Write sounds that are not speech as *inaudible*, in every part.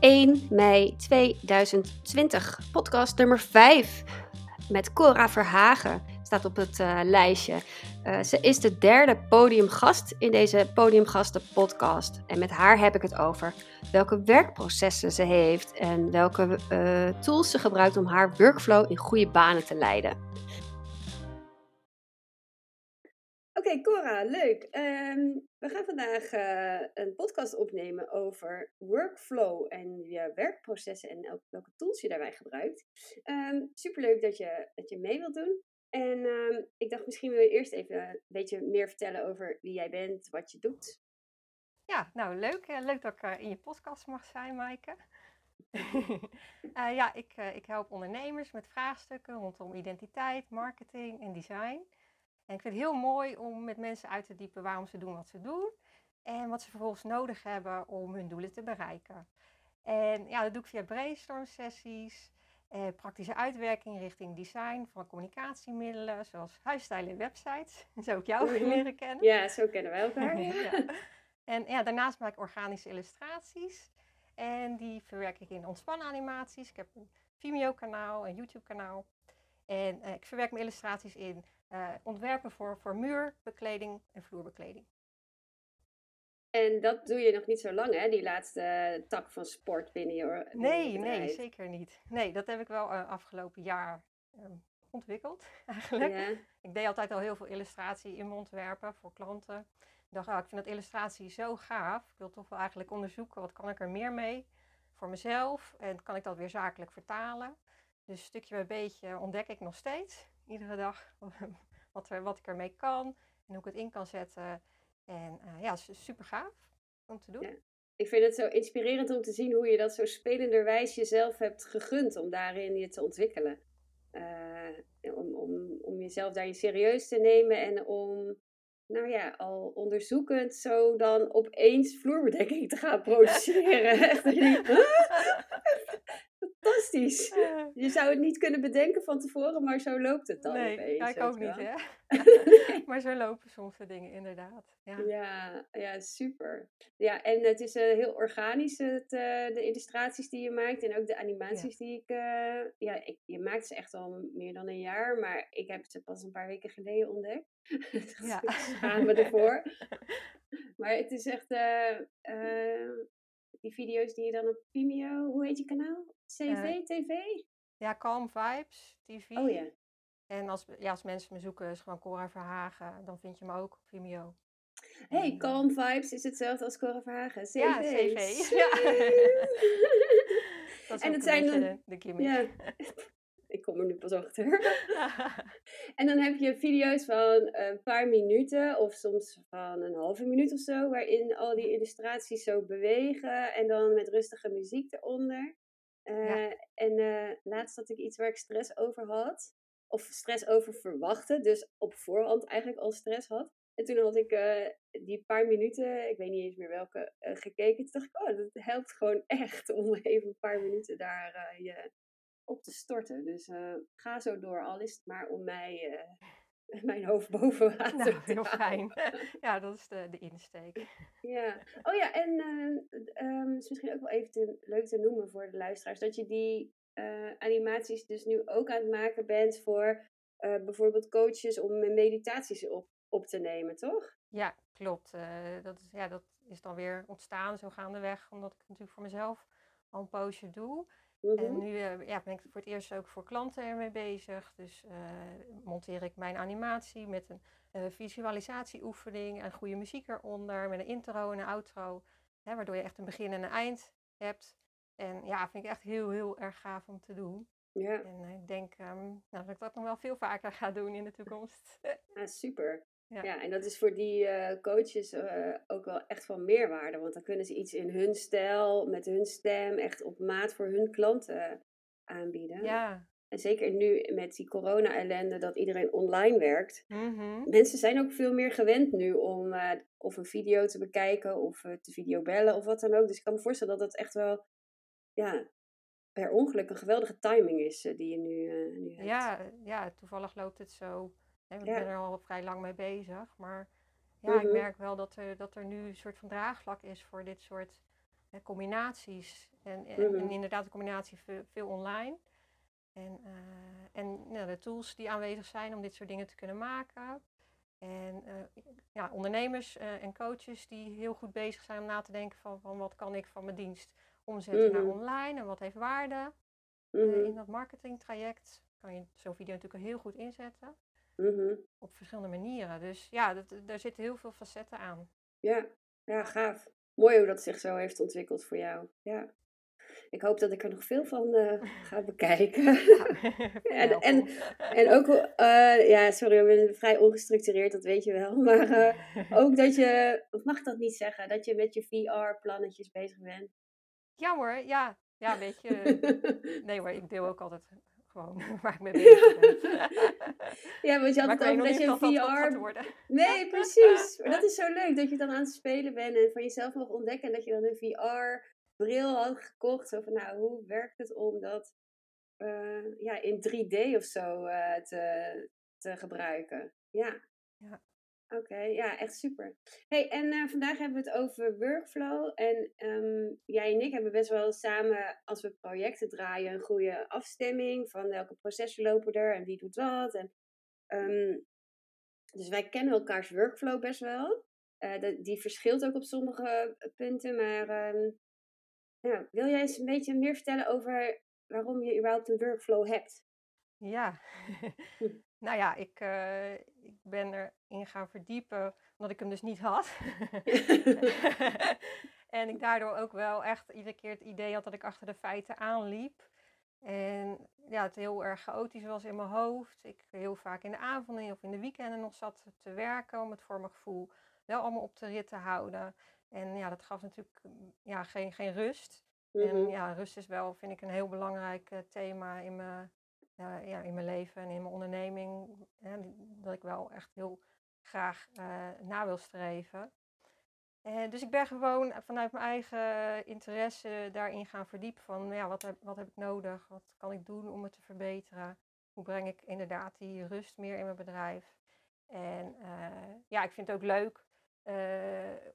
1 mei 2020. Podcast nummer 5 met Cora Verhagen staat op het uh, lijstje. Uh, ze is de derde podiumgast in deze Podiumgasten podcast. En met haar heb ik het over welke werkprocessen ze heeft en welke uh, tools ze gebruikt om haar workflow in goede banen te leiden. Oké, Cora, leuk. Um, we gaan vandaag uh, een podcast opnemen over workflow en je werkprocessen en welke tools je daarbij gebruikt. Um, superleuk dat je, dat je mee wilt doen. En um, ik dacht, misschien wil je eerst even een beetje meer vertellen over wie jij bent, wat je doet. Ja, nou leuk. Leuk dat ik uh, in je podcast mag zijn, Maaike. *laughs* ja, ik, ik help ondernemers met vraagstukken rondom identiteit, marketing en design. En ik vind het heel mooi om met mensen uit te diepen waarom ze doen wat ze doen. En wat ze vervolgens nodig hebben om hun doelen te bereiken. En ja, dat doe ik via brainstorm sessies. Eh, praktische uitwerking richting design van communicatiemiddelen, zoals huisstijlen en websites. *laughs* Zo ik jou leren kennen. Ja, zo kennen wij elkaar. *laughs* ja. En ja, daarnaast maak ik organische illustraties. En die verwerk ik in ontspannen animaties. Ik heb een Vimeo-kanaal, een YouTube-kanaal. En eh, ik verwerk mijn illustraties in uh, ontwerpen voor, voor muurbekleding en vloerbekleding. En dat doe je nog niet zo lang, hè? Die laatste tak van sport binnen je. Nee, nee, zeker niet. Nee, dat heb ik wel uh, afgelopen jaar uh, ontwikkeld, *laughs* eigenlijk. Ja. Ik deed altijd al heel veel illustratie in mijn ontwerpen voor klanten. Ik dacht, oh, ik vind dat illustratie zo gaaf. Ik wil toch wel eigenlijk onderzoeken, wat kan ik er meer mee voor mezelf? En kan ik dat weer zakelijk vertalen? Dus stukje bij beetje ontdek ik nog steeds iedere dag *laughs* wat, er, wat ik ermee kan en hoe ik het in kan zetten. En uh, ja, super gaaf om te doen. Ja. Ik vind het zo inspirerend om te zien hoe je dat zo spelenderwijs jezelf hebt gegund om daarin je te ontwikkelen. Uh, om, om, om jezelf daarin serieus te nemen en om, nou ja, al onderzoekend zo dan opeens vloerbedekking te gaan *laughs* produceren. *laughs* Echt, fantastisch. *laughs* Je zou het niet kunnen bedenken van tevoren, maar zo loopt het dan nee, opeens. ik ook niet, hè? *laughs* maar zo lopen soms de dingen inderdaad. Ja, ja, ja super. Ja, en het is uh, heel organisch, het, uh, de illustraties die je maakt en ook de animaties die ik... Uh, ja, ik, je maakt ze echt al meer dan een jaar, maar ik heb ze pas een paar weken geleden ontdekt. *laughs* ja. gaan we ervoor. maar het is echt die video's die je dan op Vimeo, hoe heet je kanaal? CV, TV? Ja, Calm Vibes TV. Oh ja. En als, ja, als mensen me zoeken, is gewoon Cora Verhagen, dan vind je me ook op Vimeo. Hey, Calm Vibes is hetzelfde als Cora Verhagen. CV. Ja, CV. Ja. *laughs* en het zijn dan, de, de Ja. *laughs* Ik kom er nu pas achter. *laughs* en dan heb je video's van een paar minuten of soms van een halve minuut of zo, waarin al die illustraties zo bewegen en dan met rustige muziek eronder. Uh, En uh, laatst had ik iets waar ik stress over had. Of stress over verwachten. Dus op voorhand eigenlijk al stress had. En toen had ik uh, die paar minuten, ik weet niet eens meer welke, gekeken. Toen dacht ik, oh, dat helpt gewoon echt om even een paar minuten daar je op te storten. Dus ga zo door, al is het maar om mij *laughs* mijn hoofd boven *laughs* water. Nou, heel fijn. *laughs* Ja, dat is de, de insteek. Ja. Oh ja, en uh, is misschien ook wel even te, leuk te noemen voor de luisteraars, dat je die animaties dus nu ook aan het maken bent voor bijvoorbeeld coaches om meditaties op, op te nemen, toch? Ja, klopt. dat, is, ja, dat is dan weer ontstaan zo gaandeweg, omdat ik natuurlijk voor mezelf al een poosje doe. En mhm. nu uh, ja, ben ik voor het eerst ook voor klanten ermee bezig. Dus uh, monteer ik mijn animatie met een uh, visualisatieoefening en goede muziek eronder. Met een intro en een outro. Hè, waardoor je echt een begin en een eind hebt. En ja, vind ik echt heel, heel erg gaaf om te doen. Ja. En ik denk um, nou, dat ik dat nog wel veel vaker ga doen in de toekomst. Ja, super. Ja. ja, en dat is voor die uh, coaches uh, ook wel echt van meerwaarde. Want dan kunnen ze iets in hun stijl, met hun stem, echt op maat voor hun klanten aanbieden. Ja. En zeker nu met die corona-ellende dat iedereen online werkt. Mm-hmm. Mensen zijn ook veel meer gewend nu om uh, of een video te bekijken of te videobellen of wat dan ook. Dus ik kan me voorstellen dat dat echt wel ja, per ongeluk een geweldige timing is die je nu, nu hebt. Ja, ja, toevallig loopt het zo ik ben er al vrij lang mee bezig. Maar ja, ik mhm. merk wel dat er, dat er nu een soort van draagvlak is voor dit soort combinaties. En, en, Mhm. inderdaad de combinatie veel, veel online. En, eh, en nou, de tools die aanwezig zijn om dit soort dingen te kunnen maken. En eh, ja, ondernemers eh, en coaches die heel goed bezig zijn om na te denken van, van wat kan ik van mijn dienst omzetten naar Mhm. online en wat heeft waarde. In dat marketingtraject kan je zo'n video natuurlijk heel goed inzetten Mhm. op verschillende manieren. Dus ja, dat, daar zitten heel veel facetten aan. Ja, ja, gaaf. Mooi hoe dat zich zo heeft ontwikkeld voor jou. Ja. Ik hoop dat ik er nog veel van eh, *laughs* ga bekijken. *laughs* *laughs* En, en, en ook, eh, ja, sorry, ik ben vrij ongestructureerd, dat weet je wel. Maar eh, ook dat je, of mag dat niet zeggen, dat je met je VR-plannetjes bezig bent. Ja hoor, ja. Ja, weet je. Nee hoor, ik deel ook altijd gewoon *laughs* waar ik mee bezig ben. *laughs* ja, want je had maar het over nog dat je dat VR... worden. Nee, precies. Maar dat is zo leuk, dat je dan aan het spelen bent en van jezelf mag ontdekken. En dat je dan een VR-bril had gekocht. Zo van, nou, hoe werkt het om dat eh, ja, in 3D of zo eh, te, te gebruiken? Ja. Ja. Oké, ja, echt super. Hey, en eh, vandaag hebben we het over workflow. En ehm, jij en ik hebben best wel samen, als we projecten draaien, een goede afstemming van welke processen lopen er en wie doet wat. En, ehm, dus wij kennen elkaars workflow best wel. Eh, die verschilt ook op sommige punten, maar ehm, ja, wil jij eens een beetje meer vertellen over waarom je überhaupt een workflow hebt? Ja. Hm. *laughs* nou ja, ik, eh, ik ben erin gaan verdiepen omdat ik hem dus niet had. *laughs* *laughs* en ik daardoor ook wel echt iedere keer het idee had dat ik achter de feiten aanliep. En ja, het heel erg chaotisch was in mijn hoofd. Ik heel vaak in de avonden of in de weekenden nog zat te werken om het voor mijn gevoel wel allemaal op de rit te houden. En ja, dat gaf natuurlijk mm, ja, geen, geen rust. En Mhm, ja, rust is wel, vind ik, een heel belangrijk eh, thema in mijn, ja, ja, in mijn leven en in mijn onderneming. Hè, dat ik wel echt heel graag eh, na wil streven. Eh, dus ik ben gewoon vanuit mijn eigen interesse daarin gaan verdiepen van ja, wat, heb, wat heb ik nodig? Wat kan ik doen om het te verbeteren? Hoe breng ik inderdaad die rust meer in mijn bedrijf? En eh, ja, ik vind het ook leuk eh,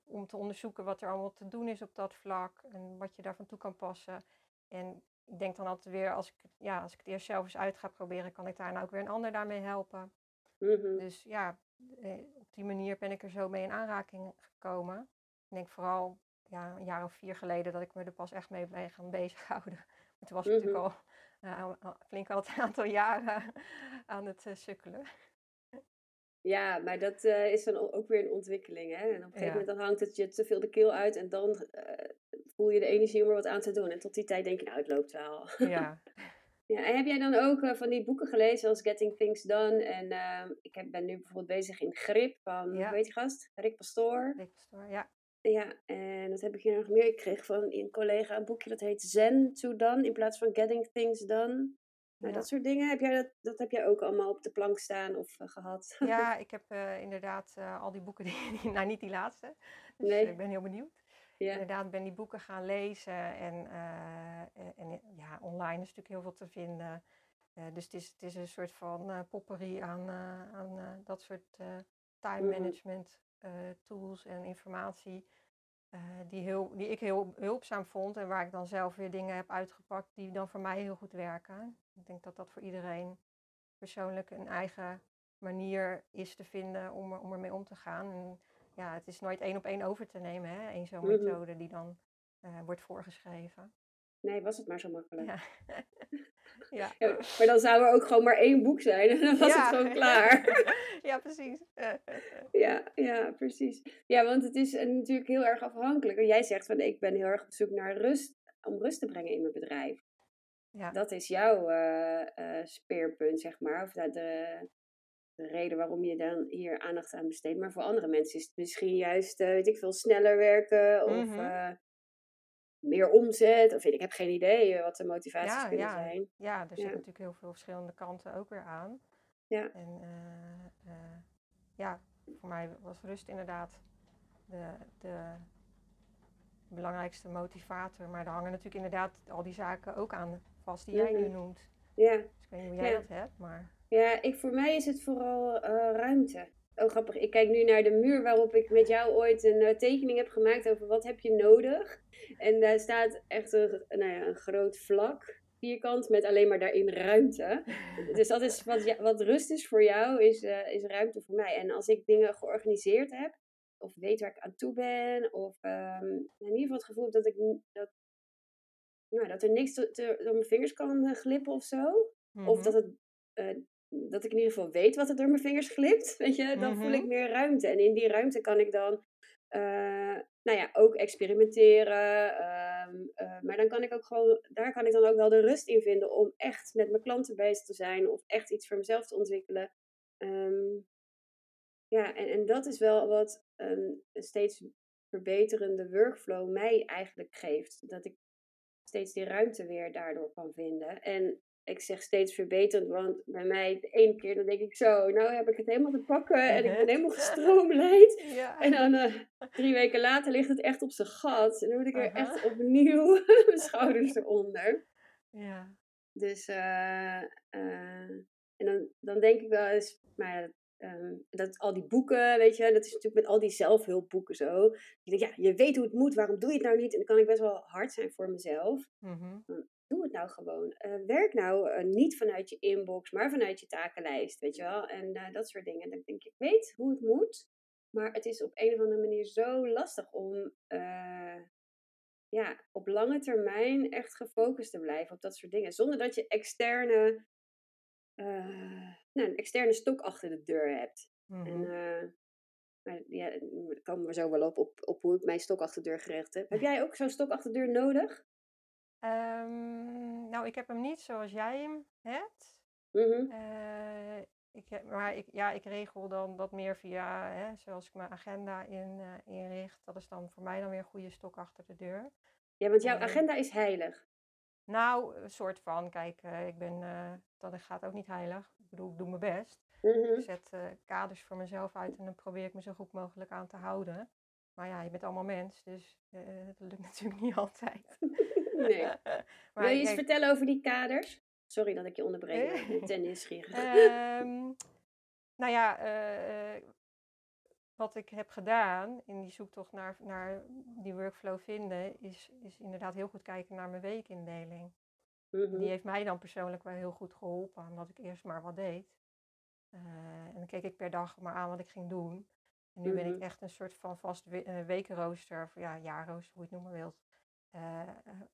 om te onderzoeken wat er allemaal te doen is op dat vlak en wat je daarvan toe kan passen. En ik denk dan altijd weer, als ik, ja, als ik het eerst zelf eens uit ga proberen, kan ik daarna ook weer een ander daarmee helpen. mhm. Dus ja, eh, op die manier ben ik er zo mee in aanraking gekomen. Ik denk vooral ja, een jaar of vier geleden dat ik me er pas echt mee ben gaan bezighouden. *laughs* Maar toen was ik natuurlijk al eh, al- flink al een *laughs* aantal jaren aan het eh, sukkelen. Ja, maar dat eh, is dan ook weer een ontwikkeling. Hè? En op een gegeven Ja. moment dan hangt het je te veel de keel uit en dan eh, voel je de energie om er wat aan te doen. En tot die tijd denk je, nou, het loopt wel. Ja, *laughs* Ja, en heb jij dan ook eh, van die boeken gelezen als Getting Things Done? En ehm, ik heb, ben nu bijvoorbeeld bezig in Grip van, Ja. heet die gast? Rick Pastoor. Dick Pastoor, ja. Ja, en dat heb ik hier nog meer. Ik kreeg van een collega een boekje dat heet Zen to Done in plaats van Getting Things Done. Nou, Ja. dat soort dingen, heb jij dat, dat heb jij ook allemaal op de plank staan of eh, gehad? Ja, *laughs* ik heb eh, inderdaad al die boeken, die, die- *laughs* nou niet die laatste, dus Nee. ik ben heel benieuwd. Ja. Inderdaad ben die boeken gaan lezen en, eh, en, en ja, online is natuurlijk heel veel te vinden. Eh, dus het is, het is een soort van eh popperie aan, aan dat soort time Mhm. management tools en informatie. die, heel, die ik heel hulpzaam vond en waar ik dan zelf weer dingen heb uitgepakt die dan voor mij heel goed werken. Ik denk dat dat voor iedereen persoonlijk een eigen manier is te vinden om, om ermee om te gaan. En ja, het is nooit één op één over te nemen, hè? één zo'n Mhm. methode die dan eh, wordt voorgeschreven. Nee, was het maar zo makkelijk. Ja. *laughs* ja. Ja, maar dan zou er ook gewoon maar één boek zijn en dan was Ja. het gewoon klaar. *laughs* ja, precies. *laughs* ja, ja, precies. Ja, want het is eh, natuurlijk heel erg afhankelijk. Jij zegt van ik ben heel erg op zoek naar rust, om rust te brengen in mijn bedrijf. ja. Dat is jouw eh, speerpunt, zeg maar. Of dat de, de reden waarom je dan hier aandacht aan besteedt. Maar voor andere mensen is het misschien juist, eh, weet ik veel, sneller werken of Mhm. eh, meer omzet. Of weet ik, ik heb geen idee eh, wat de motivaties Ja, kunnen ja. zijn. ja, er zitten Ja. natuurlijk heel veel verschillende kanten ook weer aan. Ja. En ja, voor mij was rust inderdaad de, de belangrijkste motivator. Maar daar hangen natuurlijk inderdaad al die zaken ook aan vast die jij nu Mhm. noemt. Ja. Dus ik weet niet hoe jij dat hebt, maar Ja, ik, voor mij is het vooral eh, ruimte. Oh, grappig. Ik kijk nu naar de muur waarop ik met jou ooit een eh, tekening heb gemaakt over wat heb je nodig. En daar staat echt een, nou ja, een groot vlak, vierkant, met alleen maar daarin ruimte. Dus dat is wat, ja, wat rust is voor jou, is, uh, is ruimte voor mij. En als ik dingen georganiseerd heb, of weet waar ik aan toe ben, of um, in ieder geval het gevoel dat ik dat, nou, dat er niks te, te, door mijn vingers kan glippen of zo. Of Mhm. dat het dat ik in ieder geval weet wat er door mijn vingers glipt, *laughs* weet je, dan voel ik Mhm. meer ruimte. En in die ruimte kan ik dan, uh, nou ja, ook experimenteren. Uh, uh, maar dan kan ik ook gewoon, daar kan ik dan ook wel de rust in vinden om echt met mijn klanten bezig te zijn of echt iets voor mezelf te ontwikkelen. Um, ja, en, en dat is wel wat een steeds verbeterende workflow mij eigenlijk geeft. Dat ik steeds die ruimte weer daardoor kan vinden. En ik zeg steeds verbeterend, want bij mij de ene keer dan denk ik zo, nou heb ik het helemaal te pakken en ik ben helemaal gestroomlijnd. *laughs* Ja. En dan uh, drie weken later ligt het echt op zijn gat en dan moet ik er uh -huh. echt opnieuw *laughs* mijn schouders eronder. Ja. Dus, uh, en dan, dan denk ik wel eens, maar um, dat al die boeken, weet je, dat is natuurlijk met al die zelfhulpboeken zo. Je denkt, ja, je weet hoe het moet, waarom doe je het nou niet? En dan kan ik best wel hard zijn voor mezelf. Mm -hmm doe het nou gewoon. Uh, werk nou uh, niet vanuit je inbox, maar vanuit je takenlijst, weet je wel. En uh, dat soort dingen. Dan denk ik, ik weet hoe het moet, maar het is op een of andere manier zo lastig om ja, op lange termijn echt gefocust te blijven op dat soort dingen. Zonder dat je externe, nou, een externe stok achter de deur hebt. Mm -hmm. En, maar ja, daar komen we zo wel op, op, op hoe ik mijn stok achter de deur gericht heb. Heb jij ook zo'n stok achter de deur nodig? Um, nou, ik heb hem niet zoals jij hem hebt. Mm -hmm. uh, ik heb, maar ik, ja, ik regel dan dat meer via, hè, zoals ik mijn agenda in, uh, inricht. Dat is dan voor mij dan weer een goede stok achter de deur. Ja, want jouw uh, agenda is heilig. Nou, een soort van. Kijk, ik ben, dat gaat ook niet heilig. Ik bedoel, ik doe mijn best. Mm -hmm. Ik zet kaders voor mezelf uit en dan probeer ik me zo goed mogelijk aan te houden. Maar ja, je bent allemaal mens, dus dat lukt *laughs* natuurlijk niet altijd. Nee. *laughs* Wil je kijk, vertellen over die kaders? Sorry dat ik je onderbreek. Ik *laughs* ten nieuwsgierig. um, nou ja, uh, uh, wat ik heb gedaan in die zoektocht naar, naar die workflow vinden, is, is inderdaad heel goed kijken naar mijn weekindeling. Mm -hmm. Die heeft mij dan persoonlijk wel heel goed geholpen, omdat ik eerst maar wat deed. Uh, en dan keek ik per dag maar aan wat ik ging doen. En nu mm -hmm. ben ik echt een soort van vast we wekenrooster, of ja, jaarrooster, hoe je het noemen wilt. Uh,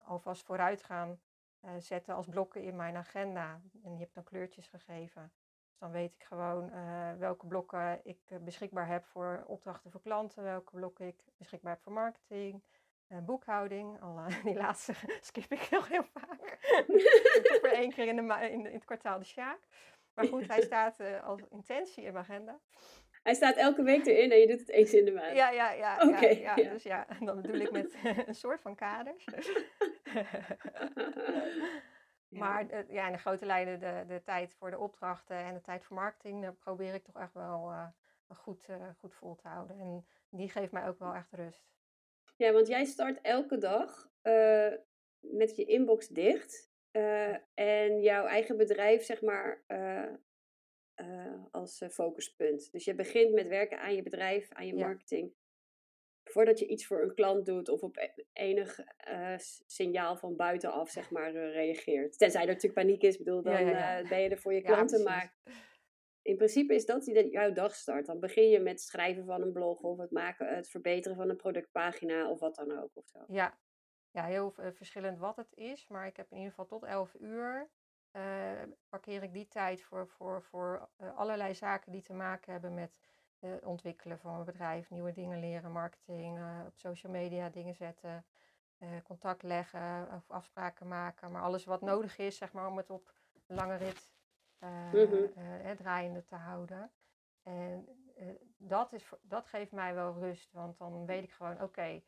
alvast vooruit gaan uh, zetten als blokken in mijn agenda. En je hebt dan kleurtjes gegeven. Dus dan weet ik gewoon welke blokken ik beschikbaar heb voor opdrachten voor klanten, welke blokken ik beschikbaar heb voor marketing, boekhouding. Alle, *laughs* die laatste *laughs* skip ik heel, heel vaak. Toch maar één keer in, de in, het kwartaal de Sjaak. Maar goed, hij staat als intentie in mijn agenda. Hij staat elke week erin en je doet het eens in de maand. Ja, ja, ja. Okay, ja, ja. ja. Dus ja, *laughs* dan bedoel ik met *laughs* een soort van kaders. *laughs* ja. Maar uh, ja, in de grote lijnen de, de tijd voor de opdrachten en de tijd voor marketing, daar probeer ik toch echt wel uh, goed, uh, goed vol te houden. En die geeft mij ook wel echt rust. Ja, want jij start elke dag met je inbox dicht. en jouw eigen bedrijf, zeg maar, uh, als uh, focuspunt. Dus je begint met werken aan je bedrijf, aan je Ja. marketing. Voordat je iets voor een klant doet of op e- enig uh, signaal van buitenaf zeg *laughs* maar, reageert. Tenzij er natuurlijk paniek is, bedoel, dan Ja, ben je er voor je klanten. maar in principe is dat die jouw dag start. Dan begin je met het schrijven van een blog of het maken, het verbeteren van een productpagina of wat dan ook. Of zo. Ja, ja heel verschillend wat het is. Maar ik heb in ieder geval tot 11 uur. Uh, parkeer ik die tijd voor, voor, voor uh, allerlei zaken die te maken hebben met het ontwikkelen van mijn bedrijf, nieuwe dingen leren, marketing, uh, op social media dingen zetten, contact leggen of afspraken maken. Maar alles wat nodig is, zeg maar, om het op lange rit Mhm. eh, draaiende te houden. En dat, is, dat geeft mij wel rust, want dan weet ik gewoon, oké, okay,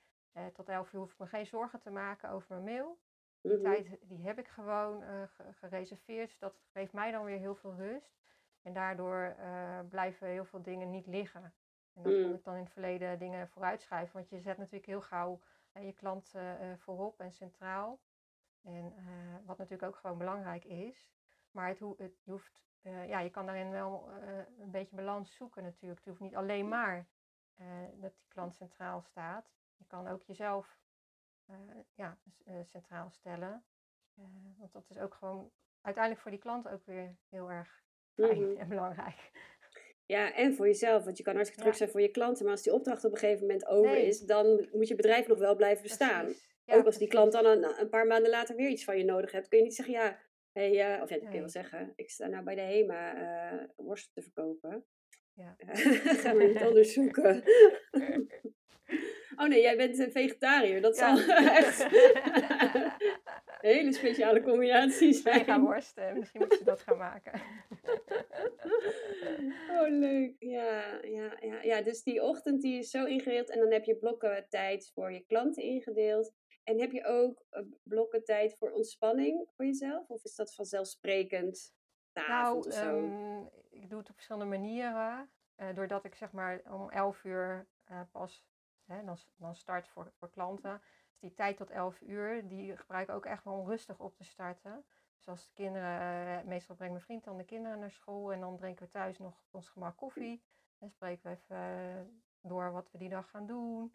tot 11 uur hoef ik me geen zorgen te maken over mijn mail. Die Mhm. tijd die heb ik gewoon uh, gereserveerd. Dus dat geeft mij dan weer heel veel rust. En daardoor uh, blijven heel veel dingen niet liggen. En Mm. kon ik dan in het verleden dingen vooruitschrijven. Want je zet natuurlijk heel gauw uh, je klant voorop en centraal. En wat natuurlijk ook gewoon belangrijk is. Maar het, ho het je hoeft, eh, ja, je kan daarin wel eh, een beetje balans zoeken natuurlijk. Het hoeft niet alleen maar eh, dat die klant centraal staat. Je kan ook jezelf ja, centraal stellen. want dat is ook gewoon uiteindelijk voor die klant ook weer heel erg fijn mhm. en belangrijk. Ja, en voor jezelf. Want je kan hartstikke druk zijn voor je klanten. Maar als die opdracht op een gegeven moment over is, dan moet je bedrijf nog wel blijven bestaan. ook als die klant dan een, een, paar maanden later weer iets van je nodig hebt, kun je niet zeggen, ja, hey, uh, of ja, dat kun je wel zeggen. Ik sta nou bij de HEMA uh, worsten te verkopen. Ja. *laughs* Ga maar iets *laughs* anders zoeken. *laughs* oh nee, jij bent een vegetariër. Dat zal *laughs* echt *laughs* een hele speciale combinatie zijn. gaan worsten. Misschien moet je dat gaan maken. *laughs* oh, leuk. Ja, ja, ja, ja, dus die ochtend die is zo ingedeeld. En dan heb je blokken tijd voor je klanten ingedeeld. En heb je ook eh, blokken tijd voor ontspanning voor jezelf? Of is dat vanzelfsprekend? Nou, um, ik doe het op verschillende manieren. Uh, doordat ik zeg maar om 11 uur uh, pas hè, dan, dan start voor, voor klanten. Dus die tijd tot 11 uur, die gebruik ik ook echt wel om rustig op te starten. Dus als de kinderen, meestal brengt mijn vriend dan de kinderen naar school en dan drinken we thuis nog op ons gemak koffie. En spreken we even door wat we die dag gaan doen.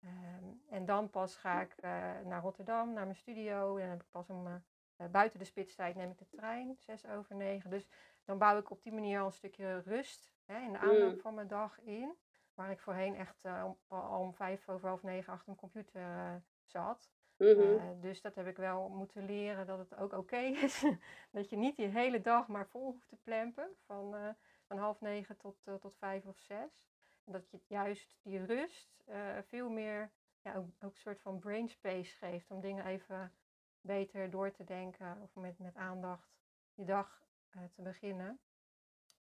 Ehm, en dan pas ga ik uh, naar Rotterdam, naar mijn studio. En dan heb ik pas om uh, buiten de spitstijd neem ik de trein, zes over negen. Dus dan bouw ik op die manier al een stukje rust hè, in de aanloop mm. van mijn dag in. Waar ik voorheen echt uh, om, om vijf over half negen achter een computer zat. Mm-hmm. dus dat heb ik wel moeten leren dat het ook oké *laughs* is. dat je niet die hele dag maar vol hoeft te plempen. Van, van half negen tot, tot vijf of zes dat je juist die rust veel meer ja, ook, ook, een soort van brain space geeft om dingen even beter door te denken of met, met aandacht je dag te beginnen.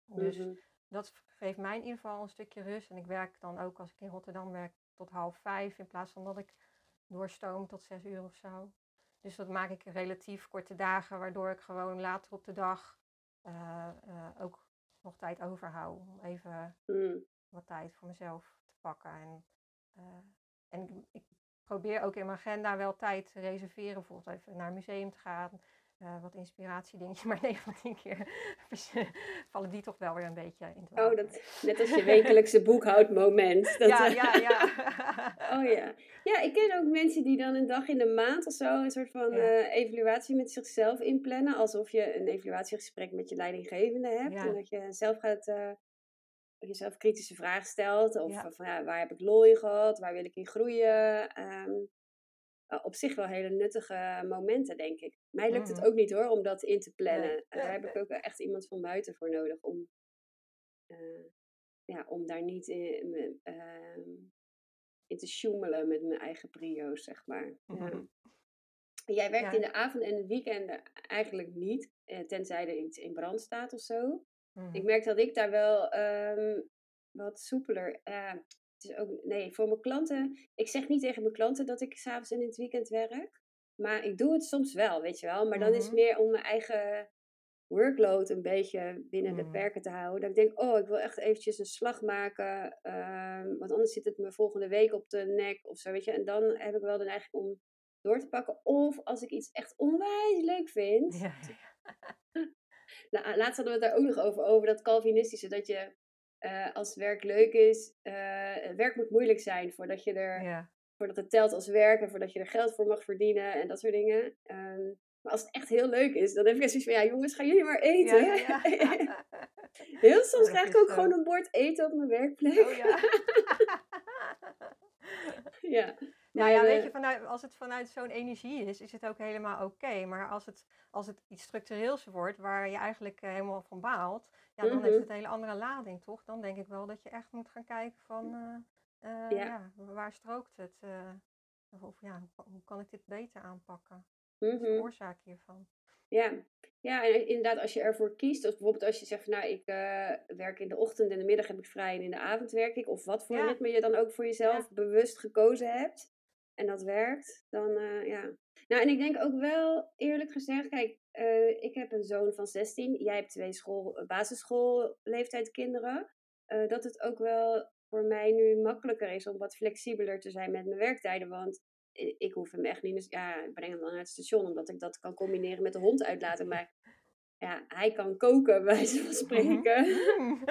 Dus mm-hmm. Dat geeft mij in ieder geval een stukje rust. En ik werk dan ook als ik in Rotterdam werk tot half vijf in plaats van dat ik doorstoom tot zes uur of zo. Dus dat maak ik relatief korte dagen, waardoor ik gewoon later op de dag uh, ook nog tijd overhoud om even mm wat tijd voor mezelf te pakken. En, uh, en ik, probeer ook in mijn agenda wel tijd te reserveren. Bijvoorbeeld even naar een museum te gaan. Uh, wat inspiratiedingetjes. *laughs* Maar 9 van 10 keer *laughs* vallen die toch wel weer een beetje in het Oh, dat, net als je wekelijkse boekhoudmoment. Dat, ja, ja, ja. *laughs* oh ja. Ja, ik ken ook mensen die dan een dag in de maand of zo een soort van uh, evaluatie met zichzelf inplannen. Alsof je een evaluatiegesprek met je leidinggevende hebt. En dat je zelf gaat uh, jezelf kritische vragen stelt. Of van ja, waar heb ik lol in gehad? Waar wil ik in groeien? Ehm, op zich wel hele nuttige momenten, denk ik. Mij lukt het mhm. ook niet hoor, om dat in te plannen. Daar heb ik ook echt iemand van buiten voor nodig om, uh, ja, om daar niet in, uh, in te sjoemelen met mijn eigen prio's, zeg maar. Mhm. Jij werkt in de avond en de weekenden eigenlijk niet, eh, tenzij er iets in brand staat of zo. Ik mhm. merk dat ik daar wel um, wat soepeler. Het is ook, nee, voor mijn klanten. Ik zeg niet tegen mijn klanten dat ik s'avonds en in het weekend werk. Maar ik doe het soms wel, weet je wel. Maar dan is het mhm. meer om mijn eigen workload een beetje binnen de mhm. perken te houden. Dat ik denk, oh, ik wil echt eventjes een slag maken. Um, want anders zit het me volgende week op de nek of zo, weet je. En dan heb ik wel de neiging om door te pakken. Of als ik iets echt onwijs leuk vind. Ja. Nou, *laughs* laatst hadden we het daar ook nog over, over dat Calvinistische. Dat je uh, als werk leuk is, uh, werk moet moeilijk zijn voordat je er, ja. voordat het telt als werk en voordat je er geld voor mag verdienen en dat soort dingen. Um, maar als het echt heel leuk is, dan heb ik zoiets van, ja jongens, gaan jullie maar eten. Ja, ja. *laughs* heel soms krijg ik ook gewoon een bord eten op mijn werkplek. Oh, ja. *laughs* ja. Nou ja, weet je, vanuit, als het vanuit zo'n energie is, is het ook helemaal oké. Maar als het, als het iets structureels wordt, waar je eigenlijk eh, helemaal van baalt, ja, dan heeft mhm. het een hele andere lading, toch? Dan denk ik wel dat je echt moet gaan kijken van, uh, uh, ja. waar strookt het? of ja, hoe, kan ik dit beter aanpakken? Wat is de mhm. oorzaak hiervan? Ja. ja, en inderdaad, als je ervoor kiest, of bijvoorbeeld als je zegt nou, ik werk in de ochtend en de middag heb ik vrij en in de avond werk ik, of wat voor ritme je dan ook voor jezelf bewust gekozen hebt, en dat werkt, dan uh, ja. Nou, en ik denk ook wel, eerlijk gezegd, kijk, uh, ik heb een zoon van 16, jij hebt twee school, basisschoolleeftijd kinderen. Uh, dat het ook wel voor mij nu makkelijker is om wat flexibeler te zijn met mijn werktijden. Want ik hoef hem echt niet, ja, ik breng hem dan naar het station, omdat ik dat kan combineren met de hond uitlaten. Maar ja, hij kan koken, *laughs* bij wijze van Mhm. spreken. Mm.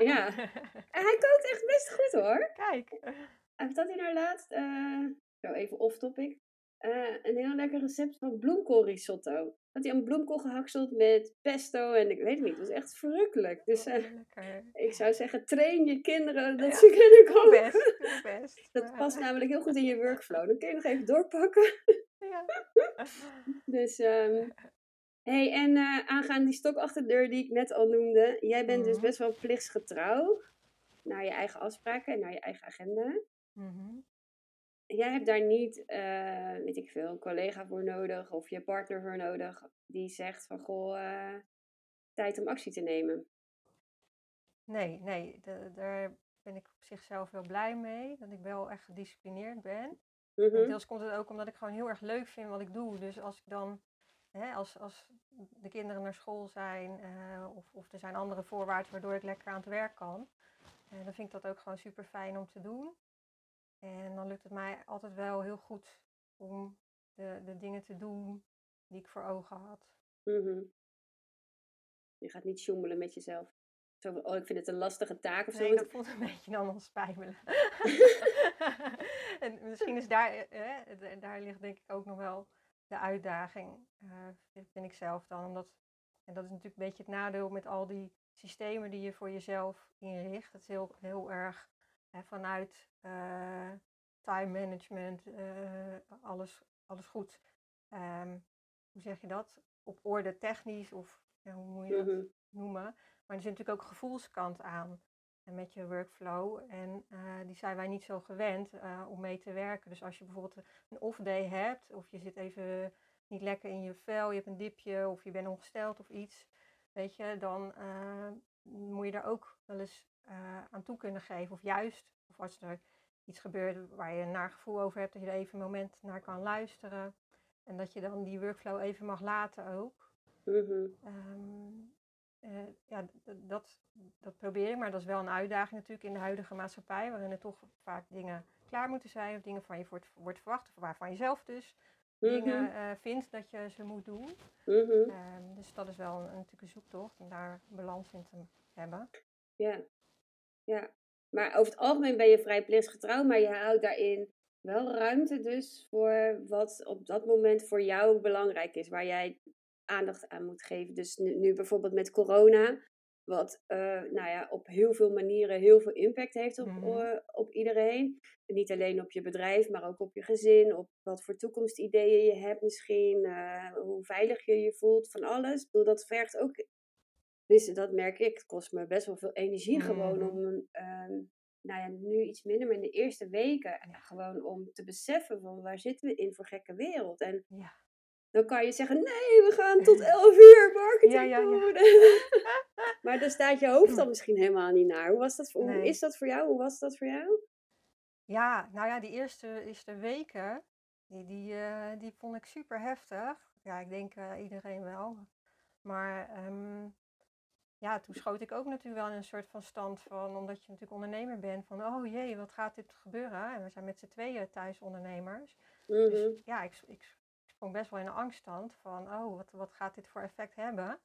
Ja. *laughs* En hij kookt echt best goed hoor. Kijk. Had hij nou laatst, eh, zo even off topic, eh, een heel lekker recept van bloemkoolrisotto. Had hij een bloemkool gehakseld met pesto en ik weet het niet, het was echt verrukkelijk. Dus Oh, eh, *laughs* ik zou zeggen, train je kinderen dat Ja, ze kunnen koken. best. *laughs* Dat past namelijk heel goed in je workflow. Dan kun je nog even doorpakken. Ja. *laughs* Dus, ehm hey, en eh, aangaande die stok achter de deur die ik net al noemde. Jij bent dus Mhm. best wel plichtsgetrouw naar je eigen afspraken en naar je eigen agenda. Mhm. Jij hebt daar niet, weet ik veel, een collega voor nodig of je partner voor nodig die zegt van goh, eh, tijd om actie te nemen. Nee, nee, da- daar ben ik op zichzelf wel blij mee. Dat ik wel echt gedisciplineerd ben. En Mhm, deels komt het ook omdat ik gewoon heel erg leuk vind wat ik doe. Dus als ik dan, hè, als, als de kinderen naar school zijn eh, of, of er zijn andere voorwaarden waardoor ik lekker aan het werk kan, dan vind ik dat ook gewoon super fijn om te doen. En dan lukt het mij altijd wel heel goed om de, de dingen te doen die ik voor ogen had. mhm. Je gaat niet sjoemelen met jezelf. Zo van, oh, ik vind het een lastige taak of zo. Nee, dat *laughs* voelt een beetje dan als spijbelen. *laughs* en misschien is daar, eh, eh, daar ligt denk ik ook nog wel de uitdaging, vind vind ik zelf dan. Omdat, en dat is natuurlijk een beetje het nadeel met al die systemen die je voor jezelf inricht. Het is heel, heel erg vanuit eh, time management, eh, alles, alles goed. Ehm, hoe zeg je dat? Op orde technisch of ja, hoe moet je dat Mhm, noemen. Maar er zit natuurlijk ook een gevoelskant aan en met je workflow. En eh, die zijn wij niet zo gewend om mee te werken. Dus als je bijvoorbeeld een off-day hebt, of je zit even niet lekker in je vel, je hebt een dipje, of je bent ongesteld of iets, weet je, dan moet je daar ook wel eens eh, aan toe kunnen geven. Of juist, of als er iets gebeurt waar je een naar gevoel over hebt, dat je er even een moment naar kan luisteren. En dat je dan die workflow even mag laten ook. mhm. Ehm, eh, ja, dat, dat probeer ik, maar dat is wel een uitdaging natuurlijk in de huidige maatschappij, waarin er toch vaak dingen klaar moeten zijn, of dingen van je wordt, wordt verwacht, of waarvan je zelf dus dingen Mhm, eh, vindt dat je ze moet doen. mhm. Ehm, dus dat is wel een, natuurlijk een zoektocht om daar een balans in te hebben. Ja. Ja. Maar over het algemeen ben je vrij plichtsgetrouw, maar je houdt daarin wel ruimte dus voor wat op dat moment voor jou belangrijk is, waar jij aandacht aan moet geven. Dus nu, nu bijvoorbeeld met corona, wat eh, nou ja, op heel veel manieren heel veel impact heeft op, Mhm. eh, op iedereen. En niet alleen op je bedrijf, maar ook op je gezin, op wat voor toekomstideeën je hebt misschien, eh, hoe veilig je je voelt, van alles. Ik bedoel, dat vergt ook dus dat merk ik. Het kost me best wel veel energie gewoon Mhm. om, ehm, nou ja, nu iets minder, maar in de eerste weken ja, gewoon om te beseffen van waar zitten we in voor gekke wereld. En Ja. dan kan je zeggen, nee, we gaan tot *laughs* 11 uur marketing Ja, ja, ja. doen. maar dan staat je hoofd dan misschien helemaal niet naar. Hoe, was dat voor, hoe is dat voor jou? Hoe was dat voor jou? Ja, nou ja, die eerste, eerste weken, die, die, eh, die vond ik super heftig. Ja, ik denk eh, iedereen wel. Maar ehm, ja, toen schoot ik ook natuurlijk wel in een soort van stand van, omdat je natuurlijk ondernemer bent, van oh jee, wat gaat dit gebeuren? En we zijn met z'n tweeën thuis ondernemers. Mhm, Dus ja, ik, ik, sprong best wel in een angststand van, oh, wat, wat gaat dit voor effect hebben?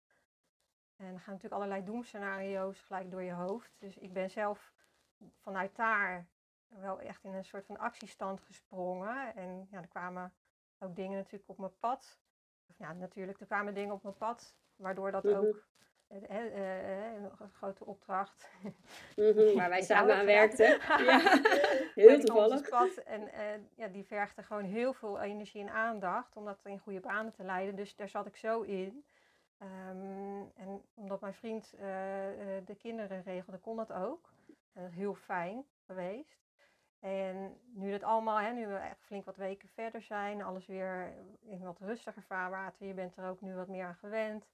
En er gaan natuurlijk allerlei doemscenario's gelijk door je hoofd. Dus ik ben zelf vanuit daar wel echt in een soort van actiestand gesprongen. En ja, er kwamen ook dingen natuurlijk op mijn pad. Of, ja, natuurlijk, er kwamen dingen op mijn pad, waardoor dat Mhm. ook eh, eh, eh, een grote opdracht. mhm, *laughs* waar wij samen aan werkten. *laughs* Ja, *laughs* heel toevallig. en ja, die vergde gewoon heel veel energie en aandacht om dat in goede banen te leiden. Dus daar zat ik zo in. Ehm, en omdat mijn vriend de kinderen regelde, kon dat ook. En dat is heel fijn geweest. En nu dat allemaal, hè, nu we echt flink wat weken verder zijn, alles weer in wat rustiger vaarwater. Je bent er ook nu wat meer aan gewend.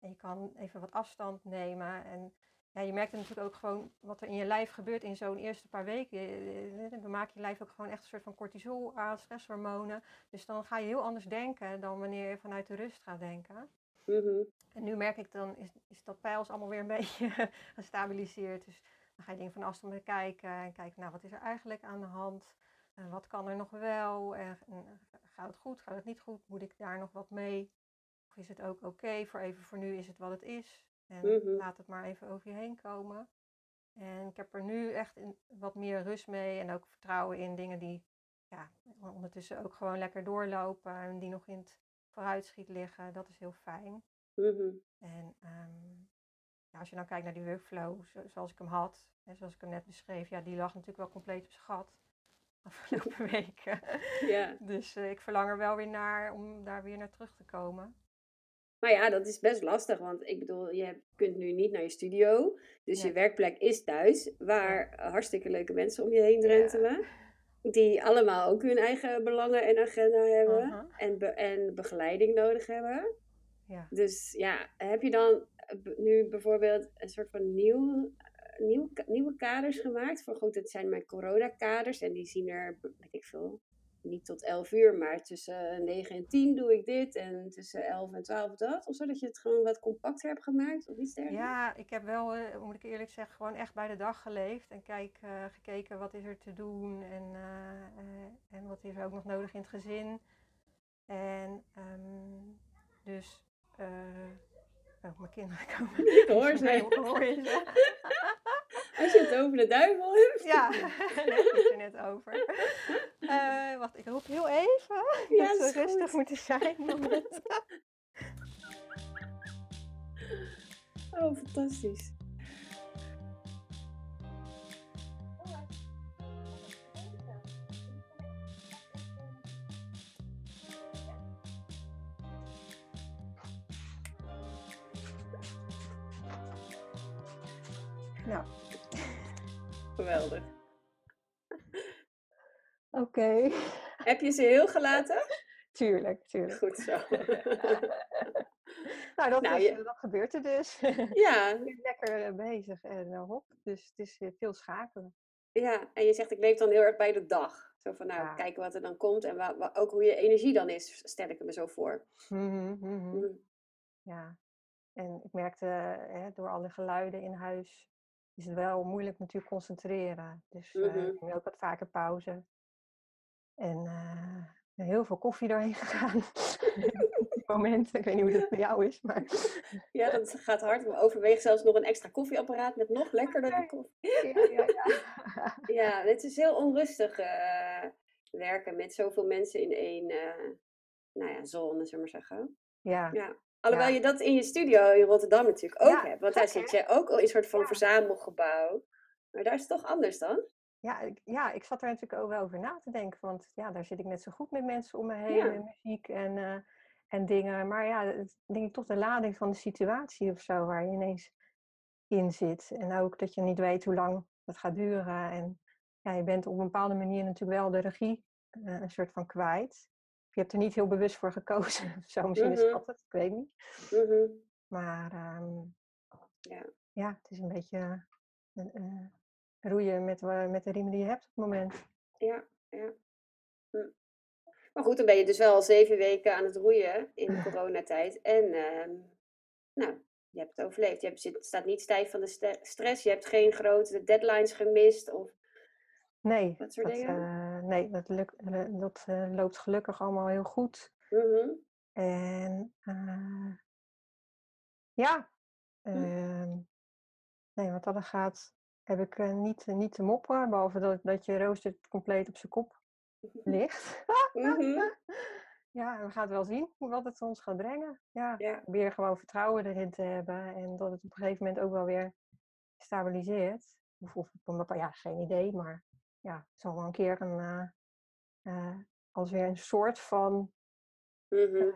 En je kan even wat afstand nemen. En ja, je merkt natuurlijk ook gewoon wat er in je lijf gebeurt in zo'n eerste paar weken. Dan maakt je lijf ook gewoon echt een soort van cortisol aan, stresshormonen. Dus dan ga je heel anders denken dan wanneer je vanuit de rust gaat denken. Mhm, En nu merk ik dan, is, is dat pijls allemaal weer een *laughs* beetje gestabiliseerd. Dus dan ga je dingen van afstand bekijken en kijken, nou wat is er eigenlijk aan de hand? En wat kan er nog wel? En, en gaat het goed, gaat het niet goed? Moet ik daar nog wat mee? Is het ook oké voor even voor nu is het wat het is. En Mhm. laat het maar even over je heen komen. En ik heb er nu echt in, wat meer rust mee en ook vertrouwen in dingen die ja, ondertussen ook gewoon lekker doorlopen en die nog in het vooruitschiet liggen. Dat is heel fijn. Mhm. En ehm, ja, als je dan kijkt naar die workflow zo- zoals ik hem had, en zoals ik hem net beschreef, ja, die lag natuurlijk wel compleet op zijn gat *laughs* afgelopen weken. Dus eh, ik verlang er wel weer naar om daar weer naar terug te komen. Maar ja, dat is best lastig, want ik bedoel, je kunt nu niet naar je studio. Dus je werkplek is thuis, waar hartstikke leuke mensen om je heen drentelen. Die allemaal ook hun eigen belangen en agenda hebben. En, be- en begeleiding nodig hebben. Ja. Dus ja, heb je dan nu bijvoorbeeld een soort van nieuw, nieuw, nieuwe kaders gemaakt? Voor goed, het zijn mijn coronakaders en die zien er, weet ik veel, niet tot 11 uur, maar tussen 9 en 10 doe ik dit en tussen 11 en 12 dat. Of zodat je het gewoon wat compacter hebt gemaakt of iets dergelijks? Ja, ik heb wel, eh, moet ik eerlijk zeggen, gewoon echt bij de dag geleefd. En kijk, eh, gekeken wat is er te doen en, eh, en wat is er ook nog nodig in het gezin. En ehm, dus, oh, mijn kinderen *laughs* komen. Ik hoor ze. Nee, ik hoor ze. Als je het over de duivel hebt. Ja, *laughs* daar heb ik het er net over. Eh, wacht, ik roep heel even. Ja, dat ze rustig goed. moeten zijn. *laughs* Oh, fantastisch. Oké. *laughs* Heb je ze heel gelaten? Tuurlijk, tuurlijk. Goed zo. *laughs* Nou, dat, Nou, is, je- eh, dat gebeurt er dus. *laughs* ja, Ik ben lekker eh, bezig en eh, hop. Dus het is veel schakelen. ja, en je zegt ik leef dan heel erg bij de dag. Zo van nou, Ja. kijken wat er dan komt en ook hoe je energie dan is, stel ik me zo voor. Mhm, mhm. Mm. Ja. En ik merkte, hè, door alle geluiden in huis is het wel moeilijk natuurlijk concentreren. Dus Mhm. ik neem ook wat vaker pauze. En eh, heel veel koffie doorheen *laughs* gegaan. Op momenten. Ik weet niet hoe dat bij jou is, maar Ja, dat gaat hard. We overwegen zelfs nog een extra koffieapparaat met nog lekkerder koffie. ja, ja, ja. *laughs* Ja, het is heel onrustig eh, werken met zoveel mensen in één eh, nou ja, zone, zullen we maar zeggen. ja. Ja. Alhoewel Ja. je dat in je studio in Rotterdam natuurlijk ook Ja, hebt. Want daar zit je ook al in een soort van verzamelgebouw. Maar daar is het toch anders dan? Ja, ik, ja, ik zat er natuurlijk ook wel over na te denken. Want ja, daar zit ik net zo goed met mensen om me heen. Ja. En muziek en, eh, en dingen. Maar ja, het denk ik toch de lading van de situatie of zo waar je ineens in zit. En ook dat je niet weet hoe lang het gaat duren. En ja, je bent op een bepaalde manier natuurlijk wel de regie eh, een soort van kwijt. Je hebt er niet heel bewust voor gekozen. *laughs* of zo, misschien is Mhm. dat het, ik weet niet. Mhm. Maar ehm, Ja. ja, het is een beetje eh, roeien met, wa- met de riemen die je hebt op het moment. Ja, ja. Hm. Maar goed, dan ben je dus wel al zeven weken aan het roeien in de *laughs* coronatijd. En ehm, nou, je hebt het overleefd. Je hebt, zit, staat niet stijf van de stress. Je hebt geen grote deadlines gemist. Of, Nee, Dat soort dat, dingen? eh, nee, dat, lukt, eh, dat eh, loopt gelukkig allemaal heel goed. Mhm. En eh, ja, ehm, nee, wat dat gaat, heb ik eh, niet, niet te mopperen. Behalve dat, dat je rooster compleet op zijn kop ligt. Mhm. *laughs* ja, we gaan het wel zien wat het ons gaat brengen. Ja, Ja. weer gewoon vertrouwen erin te hebben. En dat het op een gegeven moment ook wel weer stabiliseert. Of, ja, geen idee, maar ja, het zal wel een keer een, eh, eh, als weer een soort van, Mhm.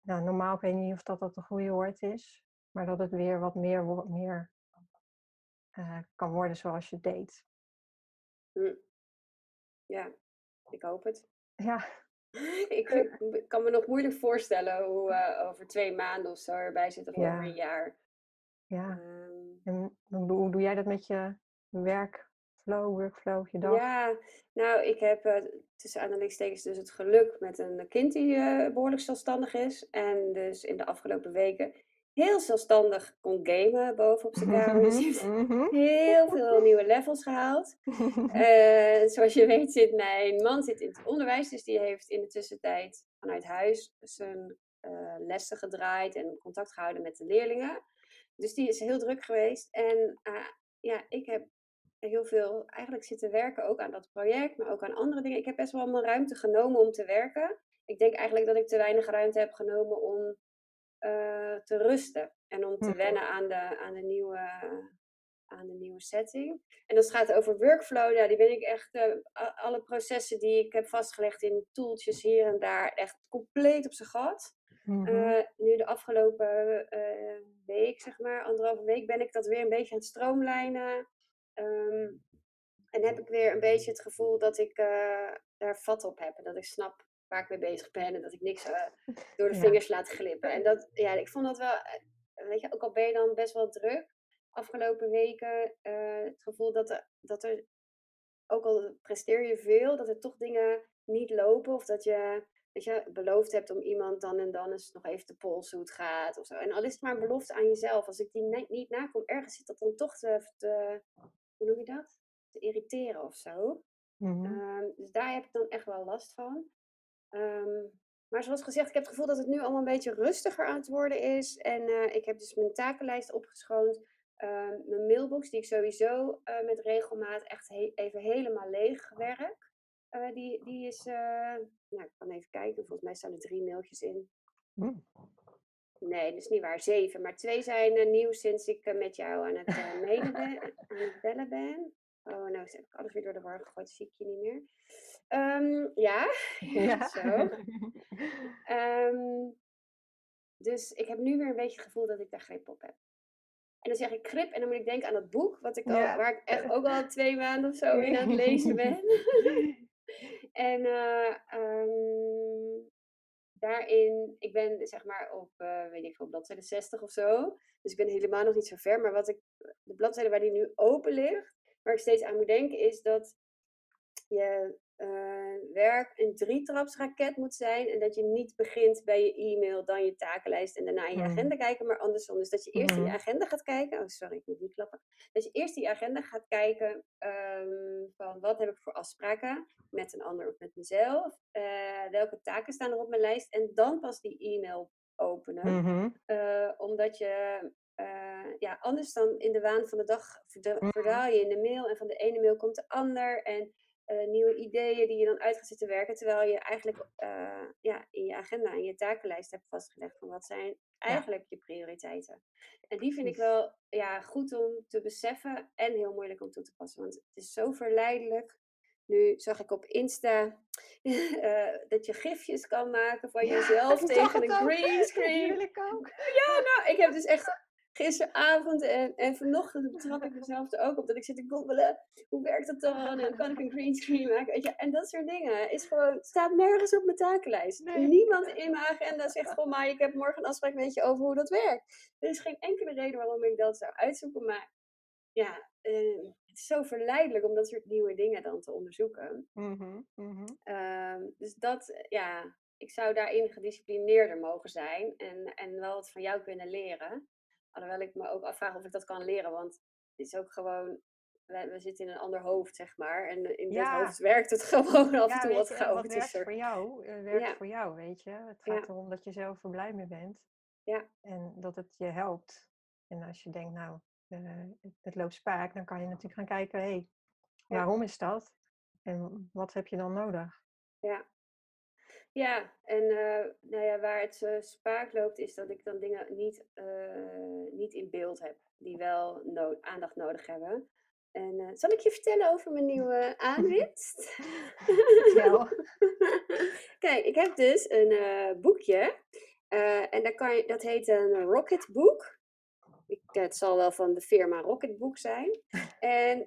nou normaal, ik weet niet of dat, dat een goede woord is, maar dat het weer wat meer, wo- meer eh, kan worden zoals je deed. Hm. Ja, ik hoop het. Ja, *laughs* Ik vind- ik kan me nog moeilijk voorstellen hoe eh, over twee maanden of zo erbij zit of Ja. over een jaar. ja. Ehm, En hoe, doe- jij dat met je werkflow, workflow, je dag? Ja, nou, ik heb eh, tussen aanhalingstekens dus het geluk met een kind die eh, behoorlijk zelfstandig is. En dus in de afgelopen weken heel zelfstandig kon gamen bovenop zijn kamer. Dus die heeft Mhm. heel veel nieuwe levels gehaald. *laughs* Eh, zoals je weet zit mijn man zit in het onderwijs, dus die heeft in de tussentijd vanuit huis zijn lessen gedraaid en contact gehouden met de leerlingen. Dus die is heel druk geweest. En ja, ik heb heel veel eigenlijk zitten werken ook aan dat project, maar ook aan andere dingen. Ik heb best wel mijn ruimte genomen om te werken. Ik denk eigenlijk dat ik te weinig ruimte heb genomen om te rusten en om te mhm. wennen aan de, aan de nieuwe aan de nieuwe setting. En als het gaat over workflow, ja, die ben ik echt, uh, alle processen die ik heb vastgelegd in toeltjes hier en daar, echt compleet op zijn gat. Mm nu de afgelopen week, zeg maar, anderhalve week, ben ik dat weer een beetje aan het stroomlijnen. Um, en heb ik weer een beetje het gevoel dat ik daar vat op heb. En dat ik snap waar ik mee bezig ben en dat ik niks door de vingers laat glippen. En dat, ja, ik vond dat wel, weet je, ook al ben je dan best wel druk, afgelopen weken uh, het gevoel dat er, dat er, ook al presteer je veel, dat er toch dingen niet lopen. Of dat je, dat je beloofd hebt om iemand dan en dan eens nog even te polsen hoe het gaat. Of zo. En al is het maar een belofte aan jezelf. Als ik die niet nakom, ergens zit dat dan toch te, te hoe noem je dat? Te irriteren of zo. Mm -hmm. dus daar heb ik dan echt wel last van. Um, maar zoals gezegd, ik heb het gevoel dat het nu allemaal een beetje rustiger aan het worden is. En uh, ik heb dus mijn takenlijst opgeschoond. Ehm, mijn mailbox, die ik sowieso uh, met regelmaat echt even helemaal leeg werk. Uh, die, die is, nou, ik kan even kijken, volgens mij staan er drie mailtjes in. Mm. Nee, dat is niet waar, zeven. Maar twee zijn nieuw sinds ik met jou aan het, mailen ben, *laughs* aan het bellen ben. Oh, nou heb ik alles weer door de war gegooid, zie ik je niet meer. Um, ja, *laughs* ja. zo. Um, dus ik heb nu weer een beetje het gevoel dat ik daar grip op heb. En dan zeg ik grip en dan moet ik denken aan dat boek, wat ik al, waar ik echt ook al twee maanden of zo in aan het lezen *laughs* ben. *laughs* en uh, um, daarin, ik ben zeg maar op, uh, weet ik veel, bladzijde 60 of zo. Dus ik ben helemaal nog niet zo ver. Maar wat ik, de bladzijde waar die nu open ligt, waar ik steeds aan moet denken, is dat je uh, werk een drietrapsraket moet zijn. En dat je niet begint bij je e-mail, dan je takenlijst en daarna je agenda kijken, maar andersom. Dus dat je eerst in je mm-hmm. agenda gaat kijken. Oh, sorry, ik moet niet klappen. Dat je eerst die agenda gaat kijken um, van wat heb ik voor afspraken met een ander of met mezelf. Uh, welke taken staan er op mijn lijst. En dan pas die e-mail openen. Mm-hmm. Uh, omdat je ja, anders dan in de waan van de dag verdaal je in de mail en van de ene mail komt de ander. En uh, nieuwe ideeën die je dan uit gaat zitten werken. Terwijl je eigenlijk uh, ja, in je agenda en je takenlijst hebt vastgelegd van wat zijn eigenlijk je prioriteiten. En die vind ik wel ja, goed om te beseffen en heel moeilijk om toe te passen. Want het is zo verleidelijk. Nu zag ik op Insta uh, *laughs* dat je gifjes kan maken van jezelf *laughs* tegen een green *laughs* screen. Ja, nou, ik heb dus echt gisteravond en, en vanochtend betrap ik mezelf er ook op dat ik zit te googelen. Hoe werkt dat dan? En kan ik een greenscreen maken? Weet je? En dat soort dingen is gewoon, staat nergens op mijn takenlijst. Niemand in mijn agenda zegt gewoon, maar ik heb morgen een afspraak met je over hoe dat werkt. Er is geen enkele reden waarom ik dat zou uitzoeken. Maar ja, uh, het is zo verleidelijk om dat soort nieuwe dingen dan te onderzoeken. Mm -hmm, dus dat, ja, ik zou daarin gedisciplineerder mogen zijn en, en wel wat van jou kunnen leren. Alhoewel ik me ook afvraag of ik dat kan leren, want het is ook gewoon, we, zitten in een ander hoofd, zeg maar. En in dit hoofd werkt het *laughs* gewoon af en toe wat chaotischer. Wat werkt voor jou, uh, werkt ja. voor jou, weet je. Het gaat erom dat je zelf er blij mee bent. Ja. En dat het je helpt. En als je denkt, nou, uh, het loopt spaak, dan kan je natuurlijk gaan kijken, hé, hey, waarom is dat? En wat heb je dan nodig? Ja, ja, en uh, nou ja, waar het uh, spaak loopt, is dat ik dan dingen niet, uh, niet in beeld heb, die wel no aandacht nodig hebben. En zal ik je vertellen over mijn nieuwe aanwinst? *laughs* *laughs* Kijk, ik heb dus een boekje. en dat, kan je, dat heet een Rocket Book. Ik, het zal wel van de firma Rocket Book zijn. En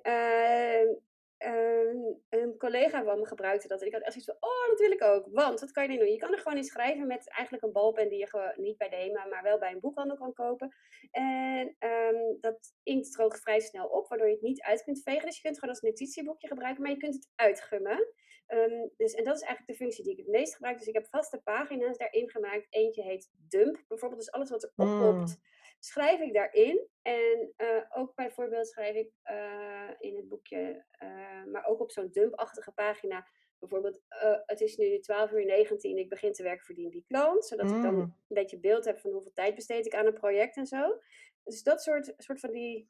Ehm, een collega van me gebruikte dat. En ik had echt zoiets van, oh, dat wil ik ook. Want, wat kan je nu doen? Je kan er gewoon in schrijven met eigenlijk een balpen die je gewoon niet bij de HEMA, maar wel bij een boekhandel kan kopen. En um, dat inkt droogt vrij snel op, waardoor je het niet uit kunt vegen. Dus je kunt gewoon als notitieboekje gebruiken, maar je kunt het uitgummen. Um, dus, en dat is eigenlijk de functie die ik het meest gebruik. Dus ik heb vaste pagina's daarin gemaakt. Eentje heet dump, bijvoorbeeld. Dus alles wat er opkomt. Mm schrijf ik daarin. En uh, ook bijvoorbeeld schrijf ik uh, in het boekje, uh, maar ook op zo'n dumpachtige pagina, bijvoorbeeld, het is nu 12 uur 19, ik begin te werken voor die, die klant, zodat ik dan Mm. een beetje beeld heb van hoeveel tijd besteed ik aan een project en zo. Dus dat soort, soort van die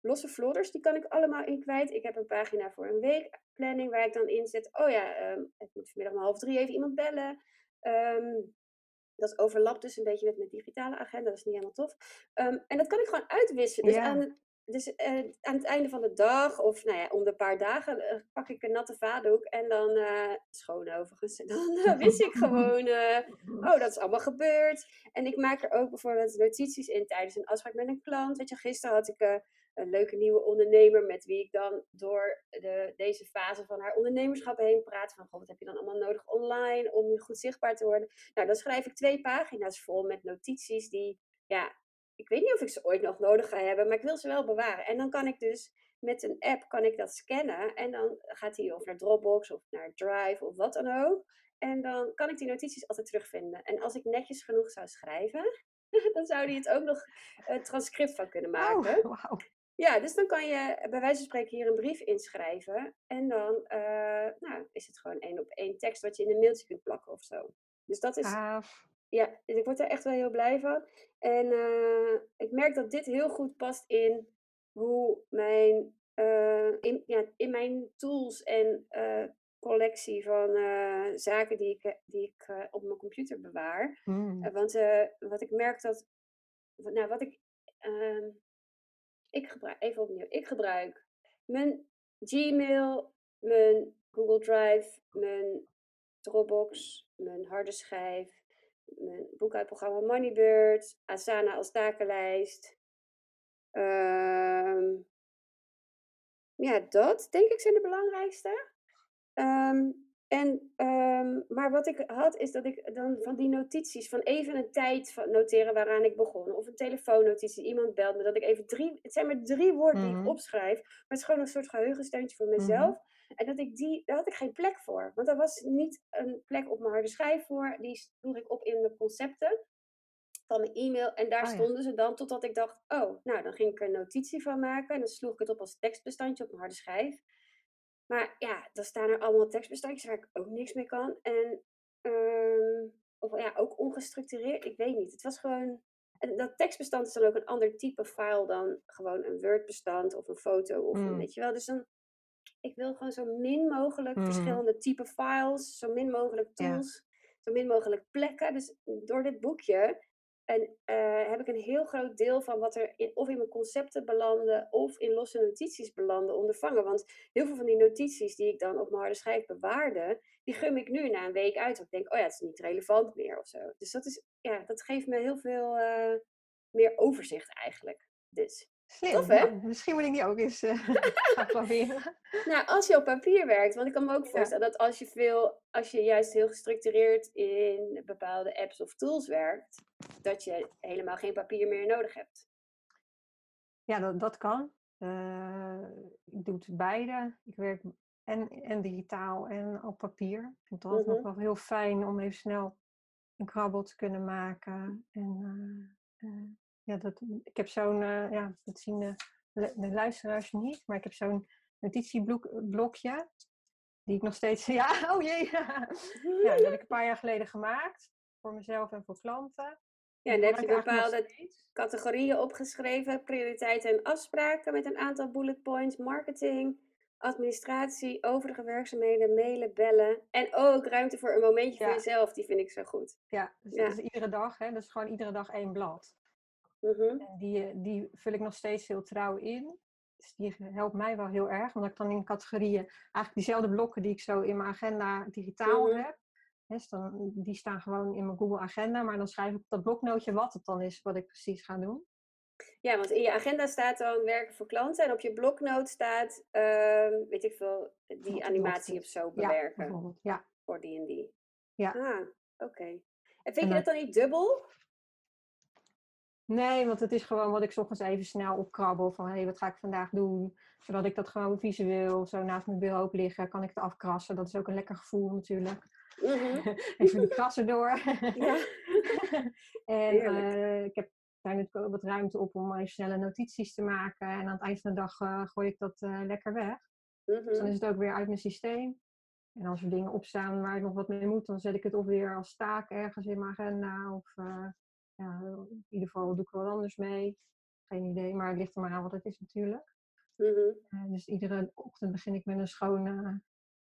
losse vlodders, die kan ik allemaal in kwijt. Ik heb een pagina voor een weekplanning waar ik dan inzet, oh ja, ehm, ik moet vanmiddag om half drie even iemand bellen. Ehm, dat overlapt dus een beetje met mijn digitale agenda, dat is niet helemaal tof. Ehm, en dat kan ik gewoon uitwisselen. Dus, Ja. aan, het, dus eh, aan het einde van de dag, of nou ja, om de paar dagen, eh, pak ik een natte vaatdoek en dan, eh schoon overigens, en dan eh, wis ik gewoon, oh, dat is allemaal gebeurd. En ik maak er ook bijvoorbeeld notities in tijdens een afspraak met een klant. Weet je, gisteren had ik een leuke nieuwe ondernemer met wie ik dan door de, deze fase van haar ondernemerschap heen praat. Van, wat heb je dan allemaal nodig online om goed zichtbaar te worden? Nou, dan schrijf ik twee pagina's vol met notities die, ja, ik weet niet of ik ze ooit nog nodig ga hebben, maar ik wil ze wel bewaren. En dan kan ik dus met een app kan ik dat scannen en dan gaat hij of naar Dropbox of naar Drive of wat dan ook. En dan kan ik die notities altijd terugvinden. En als ik netjes genoeg zou schrijven, *laughs* dan zou hij het ook nog een transcript van kunnen maken. Oh, wauw. Ja, dus dan kan je bij wijze van spreken hier een brief inschrijven. En dan eh, nou, is het gewoon één op één tekst wat je in een mailtje kunt plakken of zo. Dus dat is, Gaaf. ja, dus ik word er echt wel heel blij van. En eh, ik merk dat dit heel goed past in hoe mijn, eh, in, ja, in mijn tools en eh, collectie van eh, zaken die ik, die ik eh, op mijn computer bewaar. Mm. Eh, want eh, wat ik merk dat, nou wat ik, ehm, ik gebruik, even opnieuw, ik gebruik mijn Gmail, mijn Google Drive, mijn Dropbox, mijn harde schijf, mijn boekhoudprogramma Moneybird, Asana als takenlijst. Ehm, ja, dat denk ik zijn de belangrijkste. Ehm, en, ehm, maar wat ik had, is dat ik dan van die notities, van even een tijd noteren waaraan ik begon. Of een telefoonnotitie, iemand belt me, dat ik even drie, het zijn maar drie woorden die Mhm. ik opschrijf. Maar het is gewoon een soort geheugensteuntje voor mezelf. En dat ik die, daar had ik geen plek voor. Want er was niet een plek op mijn harde schijf voor. Die sloeg ik op in mijn concepten van mijn e-mail. En daar Oh ja. stonden ze dan totdat ik dacht, oh, nou dan ging ik er een notitie van maken. En dan sloeg ik het op als tekstbestandje op mijn harde schijf. Maar ja, dan staan er allemaal tekstbestandjes waar ik ook niks mee kan. En ehm, of ja, ook ongestructureerd. Ik weet niet. Het was gewoon. En dat tekstbestand is dan ook een ander type file dan gewoon een Word-bestand of een foto. Of een, Mm. weet je wel. Dus dan. Ik wil gewoon zo min mogelijk Mhm. verschillende type files, zo min mogelijk Ja. tools, zo min mogelijk plekken. Dus door dit boekje en, eh, heb ik een heel groot deel van wat er in, of in mijn concepten belandde of in losse notities belandde ondervangen. Want heel veel van die notities die ik dan op mijn harde schijf bewaarde, die gum ik nu na een week uit. Want ik denk, oh ja, het is niet relevant meer of zo. Dus dat, is, ja, dat geeft me heel veel eh, meer overzicht eigenlijk. Dus. Slim. Tof, hè? Nou, misschien moet ik die ook eens eh, *laughs* gaan proberen. Nou, als je op papier werkt, want ik kan me ook Ja. voorstellen dat als je veel, als je juist heel gestructureerd in bepaalde apps of tools werkt, dat je helemaal geen papier meer nodig hebt. Ja, dat, dat kan. Eh, ik doe het beide. Ik werk en, en digitaal en op papier. Ik vind het altijd nog wel heel fijn om even snel een krabbel te kunnen maken. En eh, ja, dat, ik heb zo'n, eh, ja, dat zien de, lu- de luisteraars niet, maar ik heb zo'n notitieblokje. Die ik nog steeds, *laughs* ja, oh jee. *laughs* ja, dat heb ik een paar jaar geleden gemaakt. Voor mezelf en voor klanten. Ja, Die dan heb je bepaalde categorieën opgeschreven, prioriteiten en afspraken met een aantal bullet points, marketing, administratie, overige werkzaamheden, mailen, bellen. En ook ruimte voor een momentje voor Ja. jezelf, die vind ik zo goed. Ja, dus Ja. dat is iedere dag, hè? Dat is gewoon iedere dag één blad. Mhm. En die, die vul ik nog steeds heel trouw in. Dus die helpt mij wel heel erg, omdat ik dan in categorieën eigenlijk diezelfde blokken die ik zo in mijn agenda digitaal Mhm. heb. hè, dus dan, die staan gewoon in mijn Google Agenda, maar dan schrijf ik op dat bloknootje wat het dan is, wat ik precies ga doen. Ja, want in je agenda staat dan werken voor klanten en op je bloknoot staat, ehm, weet ik veel, die animatie of zo Ja, bewerken bijvoorbeeld. Ja, voor die en die. Ja. Ah, oké. En vind En je dat dan niet dubbel? Nee, want het is gewoon wat ik 's ochtends even snel opkrabbel. Van hé, hey, wat ga ik vandaag doen? Zodat ik dat gewoon visueel zo naast mijn bureau liggen. Kan ik het afkrassen. Dat is ook een lekker gevoel natuurlijk. Mhm. *laughs* Even die krassen door. Ja. *laughs* en eh, ik heb daar natuurlijk ook wat ruimte op om even snelle notities te maken. En aan het eind van de dag eh, gooi ik dat eh, lekker weg. Dus dan Mhm. is het ook weer uit mijn systeem. En als er dingen opstaan waar ik nog wat mee moet, dan zet ik het of weer als taak ergens in mijn agenda. Of ja, in ieder geval doe ik er wat anders mee. Geen idee, maar het ligt er maar aan wat het is natuurlijk. Mm -hmm. dus iedere ochtend begin ik met een schoon, uh,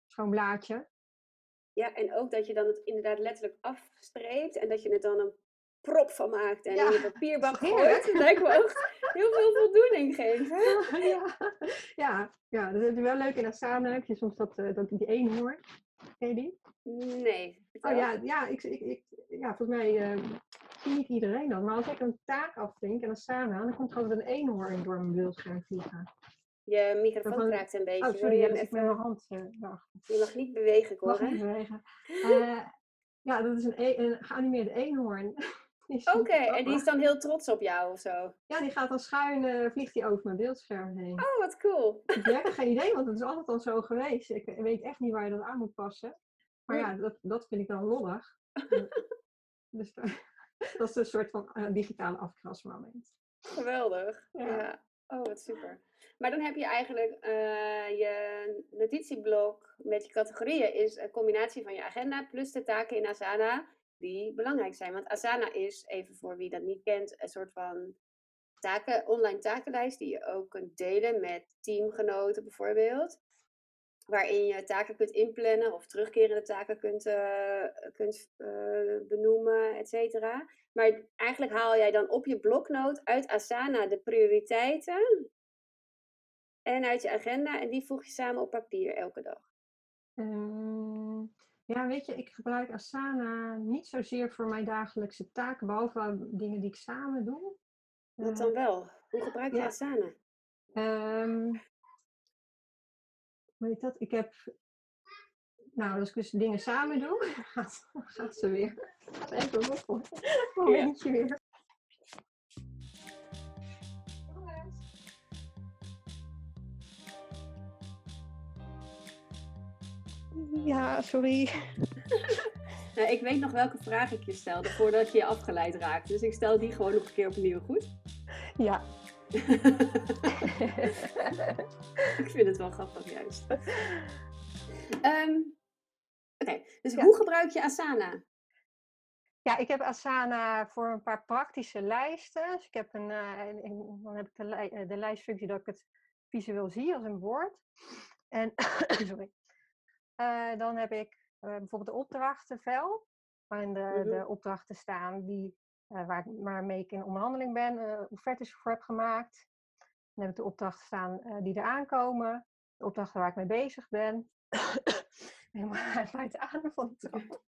schoon blaadje. Ja, en ook dat je dan het inderdaad letterlijk afstreept en dat je het dan een prop van maakt en ja, in je *laughs* papierbak gooit. Dat lijkt me ook heel veel voldoening geven. *laughs* Ja, ja, ja dat is wel leuk in Asana. Heb je soms dat, uh, dat die eenhoorn. Ken je die? Nee. Oh ja, ja, ik, ik, ik, ja volgens mij uh, zie niet iedereen dat. Maar als ik een taak afvink in Asana, dan komt gewoon een eenhoorn door mijn beeldscherm vliegen. Je microfoon kraakt een beetje. Oh, sorry, je, even... met mijn hand uh, Je mag niet bewegen, ik Mag niet bewegen. Uh, ja, dat is een, e een geanimeerde eenhoorn. *laughs* Oké, en die is dan heel trots op jou of zo? Ja, die gaat dan schuin, uh, vliegt die over mijn beeldscherm heen. Oh, wat cool. Ik heb geen idee, want het is altijd al zo geweest. Ik weet echt niet waar je dat aan moet passen. Maar ja, dat, dat vind ik dan lollig. *laughs* dus *laughs* dat is een soort van uh, digitale afkrasmoment. Geweldig. Ja. ja. Oh, wat super. Maar dan heb je eigenlijk uh, je notitieblok met je categorieën is een combinatie van je agenda plus de taken in Asana die belangrijk zijn. Want Asana is, even voor wie dat niet kent, een soort van taken, online takenlijst die je ook kunt delen met teamgenoten bijvoorbeeld. Waarin je taken kunt inplannen of terugkerende taken kunt, uh, kunt uh, benoemen, et cetera. Maar eigenlijk haal jij dan op je bloknoot uit Asana de prioriteiten en uit je agenda en die voeg je samen op papier elke dag. Um, ja, weet je, ik gebruik Asana niet zozeer voor mijn dagelijkse taken, behalve dingen die ik samen doe. Wat dan wel? Hoe gebruik je ja. Asana? Um, weet dat? Ik heb. Nou, als ik dus dingen samen doe, *laughs* gaat, gaat ze weer. Even een momentje weer. Ja, sorry. *laughs* Nou, ik weet nog welke vraag ik je stelde voordat je je afgeleid raakt. Dus ik stel die gewoon nog een keer opnieuw, goed? Ja. *laughs* ik vind het wel grappig juist. Um, Oké, dus hoe gebruik je Asana? Ja, ik heb Asana voor een paar praktische lijsten. Dus ik heb een, uh, dan heb ik de, li de lijstfunctie dat ik het visueel zie als een woord. En, *coughs* sorry. Uh, dan heb ik uh, bijvoorbeeld de opdrachtenvel, waarin de, -hmm. de opdrachten staan die, uh, waar, waarmee ik in onderhandeling ben, offertes voor heb gemaakt. Dan heb ik de opdrachten staan die er aankomen, de opdrachten waar ik mee bezig ben. *coughs* Helemaal *laughs* uit adem van de trap.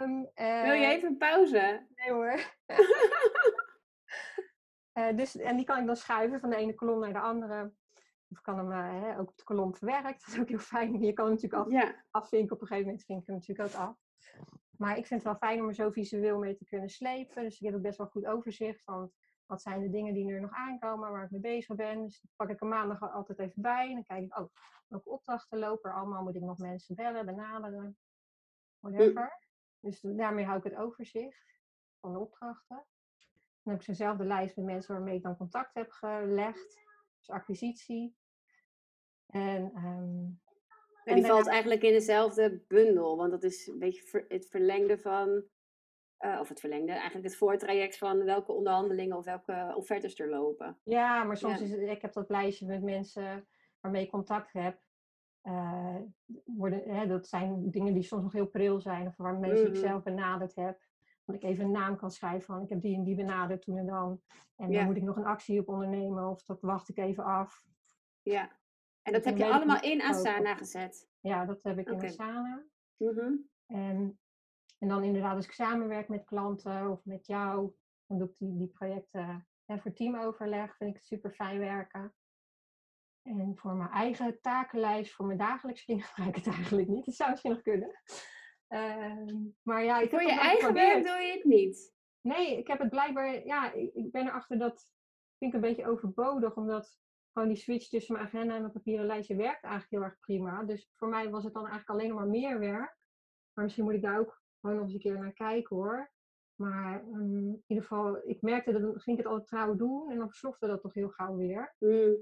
um, *laughs* Wil je even een pauze? Nee hoor. *laughs* dus, en die kan ik dan schuiven van de ene kolom naar de andere. Of kan hem uh, hè, ook op de kolom verwerkt. Dat is ook heel fijn. Je kan hem natuurlijk af, ja. afvinken. Op een gegeven moment vink ik hem natuurlijk ook af. Maar ik vind het wel fijn om er zo visueel mee te kunnen slepen. Dus ik heb ook best wel goed overzicht van wat zijn de dingen die er nog aankomen, waar ik mee bezig ben. Dus dat pak ik er maandag altijd even bij. En dan kijk ik, oh, welke opdrachten lopen er allemaal? Moet ik nog mensen bellen, benaderen? Whatever. Dus daarmee hou ik het overzicht van de opdrachten. Dan heb ik zo'nzelfde lijst met mensen waarmee ik dan contact heb gelegd. Dus acquisitie. En, um, en die valt eigenlijk in dezelfde bundel, want dat is een beetje het verlengde van, uh, of het verlengde, eigenlijk het voortraject van welke onderhandelingen of welke offertes er lopen. Ja, maar soms ja. is het, ik heb dat lijstje met mensen waarmee ik contact heb. Uh, worden, hè, dat zijn dingen die soms nog heel pril zijn, of waarmee mm -hmm. ik zelf benaderd heb. Dat ik even een naam kan schrijven van ik heb die en die benaderd toen en dan. En ja. dan moet ik nog een actie op ondernemen of dat wacht ik even af. Ja, en dat heb je allemaal in Asana gezet? Ja, dat heb ik okay. in Asana. Mm -hmm. en, en dan inderdaad, als ik samenwerk met klanten of met jou, dan doe ik die, die projecten en voor teamoverleg. Vind ik het super fijn werken. En voor mijn eigen takenlijst, voor mijn dagelijkse dingen *laughs* gebruik ik het eigenlijk niet. Dat zou misschien nog kunnen. Uh, maar ja, ik voor je eigen werk doe je het niet? Nee, ik heb het blijkbaar, ja, ik, ik ben erachter dat, vind ik een beetje overbodig, omdat gewoon die switch tussen mijn agenda en mijn papieren lijstje werkt eigenlijk heel erg prima. Dus voor mij was het dan eigenlijk alleen nog maar meer werk. Maar misschien moet ik daar ook gewoon nog eens een keer naar kijken hoor. Maar um, in ieder geval, ik merkte dat ging ik het altijd trouw doen en dan verslofte dat toch heel gauw weer. Mm.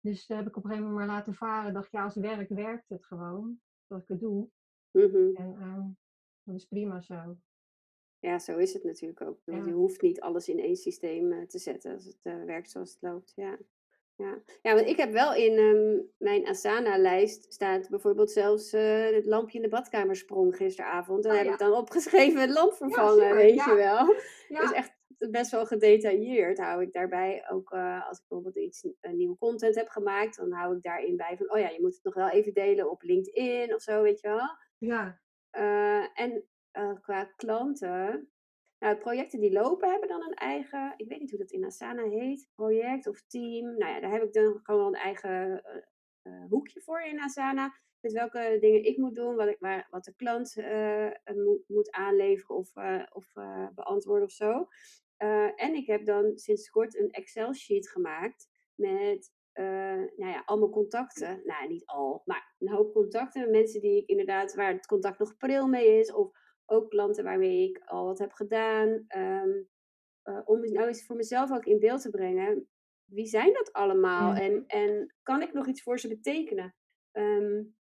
Dus dat heb ik op een gegeven moment maar laten varen. dacht, ja, als werk werkt het gewoon. Dat ik het doe. Mhm. En ehm, dat is prima zo. Ja, zo is het natuurlijk ook. Ja. Je hoeft niet alles in één systeem eh, te zetten als het eh, werkt zoals het loopt. Ja. Ja. ja, want ik heb wel in ehm, mijn Asana-lijst staat bijvoorbeeld zelfs eh, het lampje in de badkamer sprong gisteravond. Oh, heb ja. ik dan opgeschreven het lamp vervangen, super, weet ja. je wel. Dus echt best wel gedetailleerd hou ik daarbij. Ook eh, als ik bijvoorbeeld iets uh, nieuwe content heb gemaakt, dan hou ik daarin bij van, oh ja, je moet het nog wel even delen op LinkedIn of zo, weet je wel. ja. En qua klanten, nou, projecten die lopen hebben dan een eigen, ik weet niet hoe dat in Asana heet, project of team. Nou ja, daar heb ik dan gewoon een eigen uh, hoekje voor in Asana. Met welke dingen ik moet doen, wat, ik, waar, wat de klant uh, moet, aanleveren of, of beantwoorden of zo. en ik heb dan sinds kort een Excel-sheet gemaakt met nou ja, allemaal contacten. Nou, niet al, maar een hoop contacten. Mensen die ik inderdaad, waar het contact nog pril mee is. Of ook klanten waarmee ik al wat heb gedaan. Um, uh, om nou eens voor mezelf ook in beeld te brengen. Wie zijn dat allemaal? En, en kan ik nog iets voor ze betekenen? Um,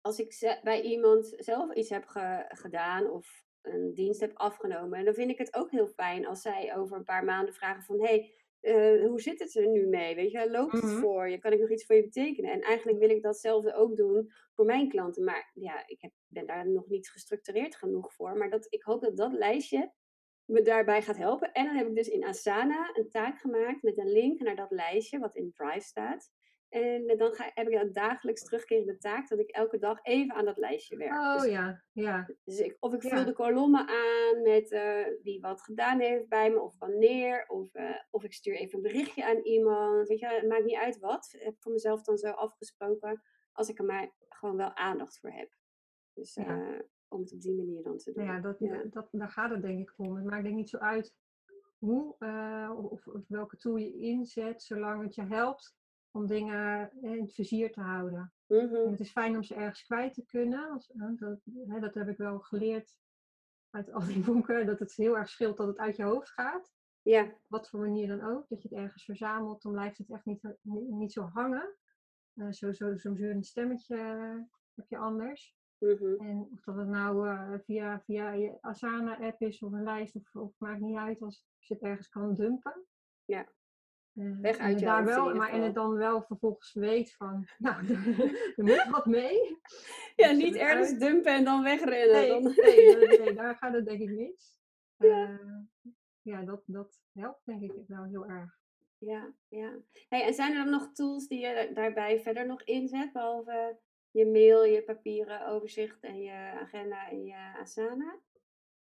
als ik bij iemand zelf iets heb ge gedaan of een dienst heb afgenomen, dan vind ik het ook heel fijn als zij over een paar maanden vragen van hey, uh, hoe zit het er nu mee? Weet je, loopt het Mhm. voor je? Kan ik nog iets voor je betekenen? En eigenlijk wil ik datzelfde ook doen voor mijn klanten. Maar ja, ik heb, ben daar nog niet gestructureerd genoeg voor. Maar dat, ik hoop dat dat lijstje me daarbij gaat helpen. En dan heb ik dus in Asana een taak gemaakt met een link naar dat lijstje wat in Drive staat. En dan ga, heb ik een dagelijks terugkerende taak dat ik elke dag even aan dat lijstje werk. Oh Dus ja, ja. dus ik, of ik Ja. vul de kolommen aan met eh, wie wat gedaan heeft bij me of wanneer. Of, eh, of ik stuur even een berichtje aan iemand. Weet je, het maakt niet uit wat. Ik heb voor mezelf dan zo afgesproken. Als ik er maar gewoon wel aandacht voor heb. Dus Ja. eh, om het op die manier dan te doen. Nou ja, dat, Ja. Dat, daar gaat het denk ik om. Het maakt denk ik niet zo uit hoe eh, of, of welke tool je inzet, zolang het je helpt om dingen eh, in het vizier te houden. Mhm. Het is fijn om ze ergens kwijt te kunnen. Als, hè, dat, hè, dat heb ik wel geleerd uit al die *laughs* boeken, dat het heel erg scheelt dat het uit je hoofd gaat. ja. Wat voor manier dan ook. Dat je het ergens verzamelt, dan blijft het echt niet, niet, niet zo hangen. Eh, Zo'n zo, zo zeurend stemmetje eh, heb je anders. Mhm. En of dat het nou eh, via, via je Asana-app is of een lijst, of, of maakt niet uit als je het ergens kan dumpen. Ja. Eh, Weg uit het je daar wel, maar en het dan wel vervolgens weet van, *laughs* nou, er moet wat mee. *laughs* Ja, niet ergens dumpen en dan wegrennen. Nee, dan... nee, nee, nee, *laughs* daar gaat het denk ik mis. Ja. Eh, ja, dat, dat helpt denk ik wel heel erg. Ja, ja. Hey, en zijn er dan nog tools die je da- daarbij verder nog inzet, behalve je mail, je papieren overzicht en je agenda en je Asana?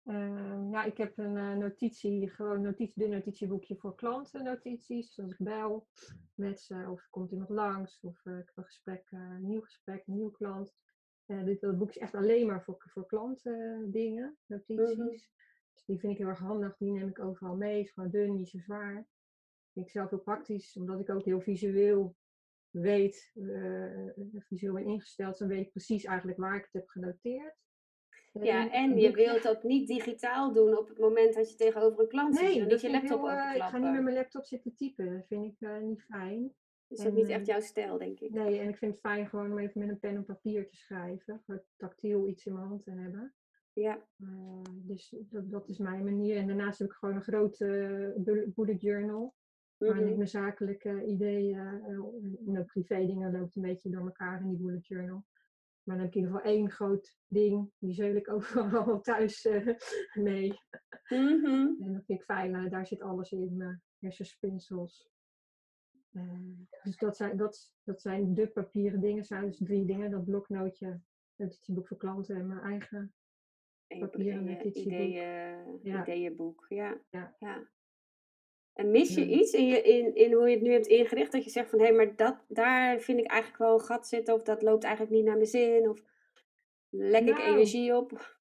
Eh, ja, ik heb een eh, notitie, gewoon notitie, de notitieboekje voor klantennotities. Dus als ik bel met ze, of er komt iemand langs, of eh, ik heb een gesprek, nieuw gesprek, een nieuw klant. Dit dat boek is echt alleen maar voor, voor klantendingen, notities. Mhm. Dus die vind ik heel erg handig, die neem ik overal mee. is gewoon dun, niet zo zwaar. Vind ik zelf heel praktisch, omdat ik ook heel visueel weet, visueel ben ingesteld. Dan weet ik precies eigenlijk waar ik het heb genoteerd. Ja, Eh, en je wilt dat niet digitaal doen op het moment dat je tegenover een klant zit. Nee, Je dat laptop heel, eh, ik ga niet met mijn laptop zitten typen. Dat vind ik eh, niet fijn. Dat is ook en, niet echt jouw stijl, denk ik. Nee, en ik vind het fijn gewoon om even met een pen en papier te schrijven. Gewoon tactiel iets in mijn hand te hebben. Ja, Eh, dus dat, dat is mijn manier. En daarnaast heb ik gewoon een grote eh, bullet- journal. Waarin ik mijn zakelijke ideeën en ook privé dingen loopt een beetje door elkaar in die bullet journal. Maar dan heb ik in ieder geval één groot ding. Die zeul ik overal *laughs* thuis eh, mee. Mhm. En dat vind ik fijn. eh, daar zit alles in. Mijn hersenspinsels. Eh, dus dat zijn, dat, dat zijn de papieren dingen. zijn dus drie dingen. Dat bloknootje, notitieboek voor klanten en mijn eigen. Papieren notitieboek. ideeën, Ja. ideeënboek, ja. Ja. En mis je iets in, je, in, in hoe je het nu hebt ingericht, dat je zegt van hé, maar dat, daar vind ik eigenlijk wel een gat zitten, of dat loopt eigenlijk niet naar mijn zin, of lek ik Nou. energie op?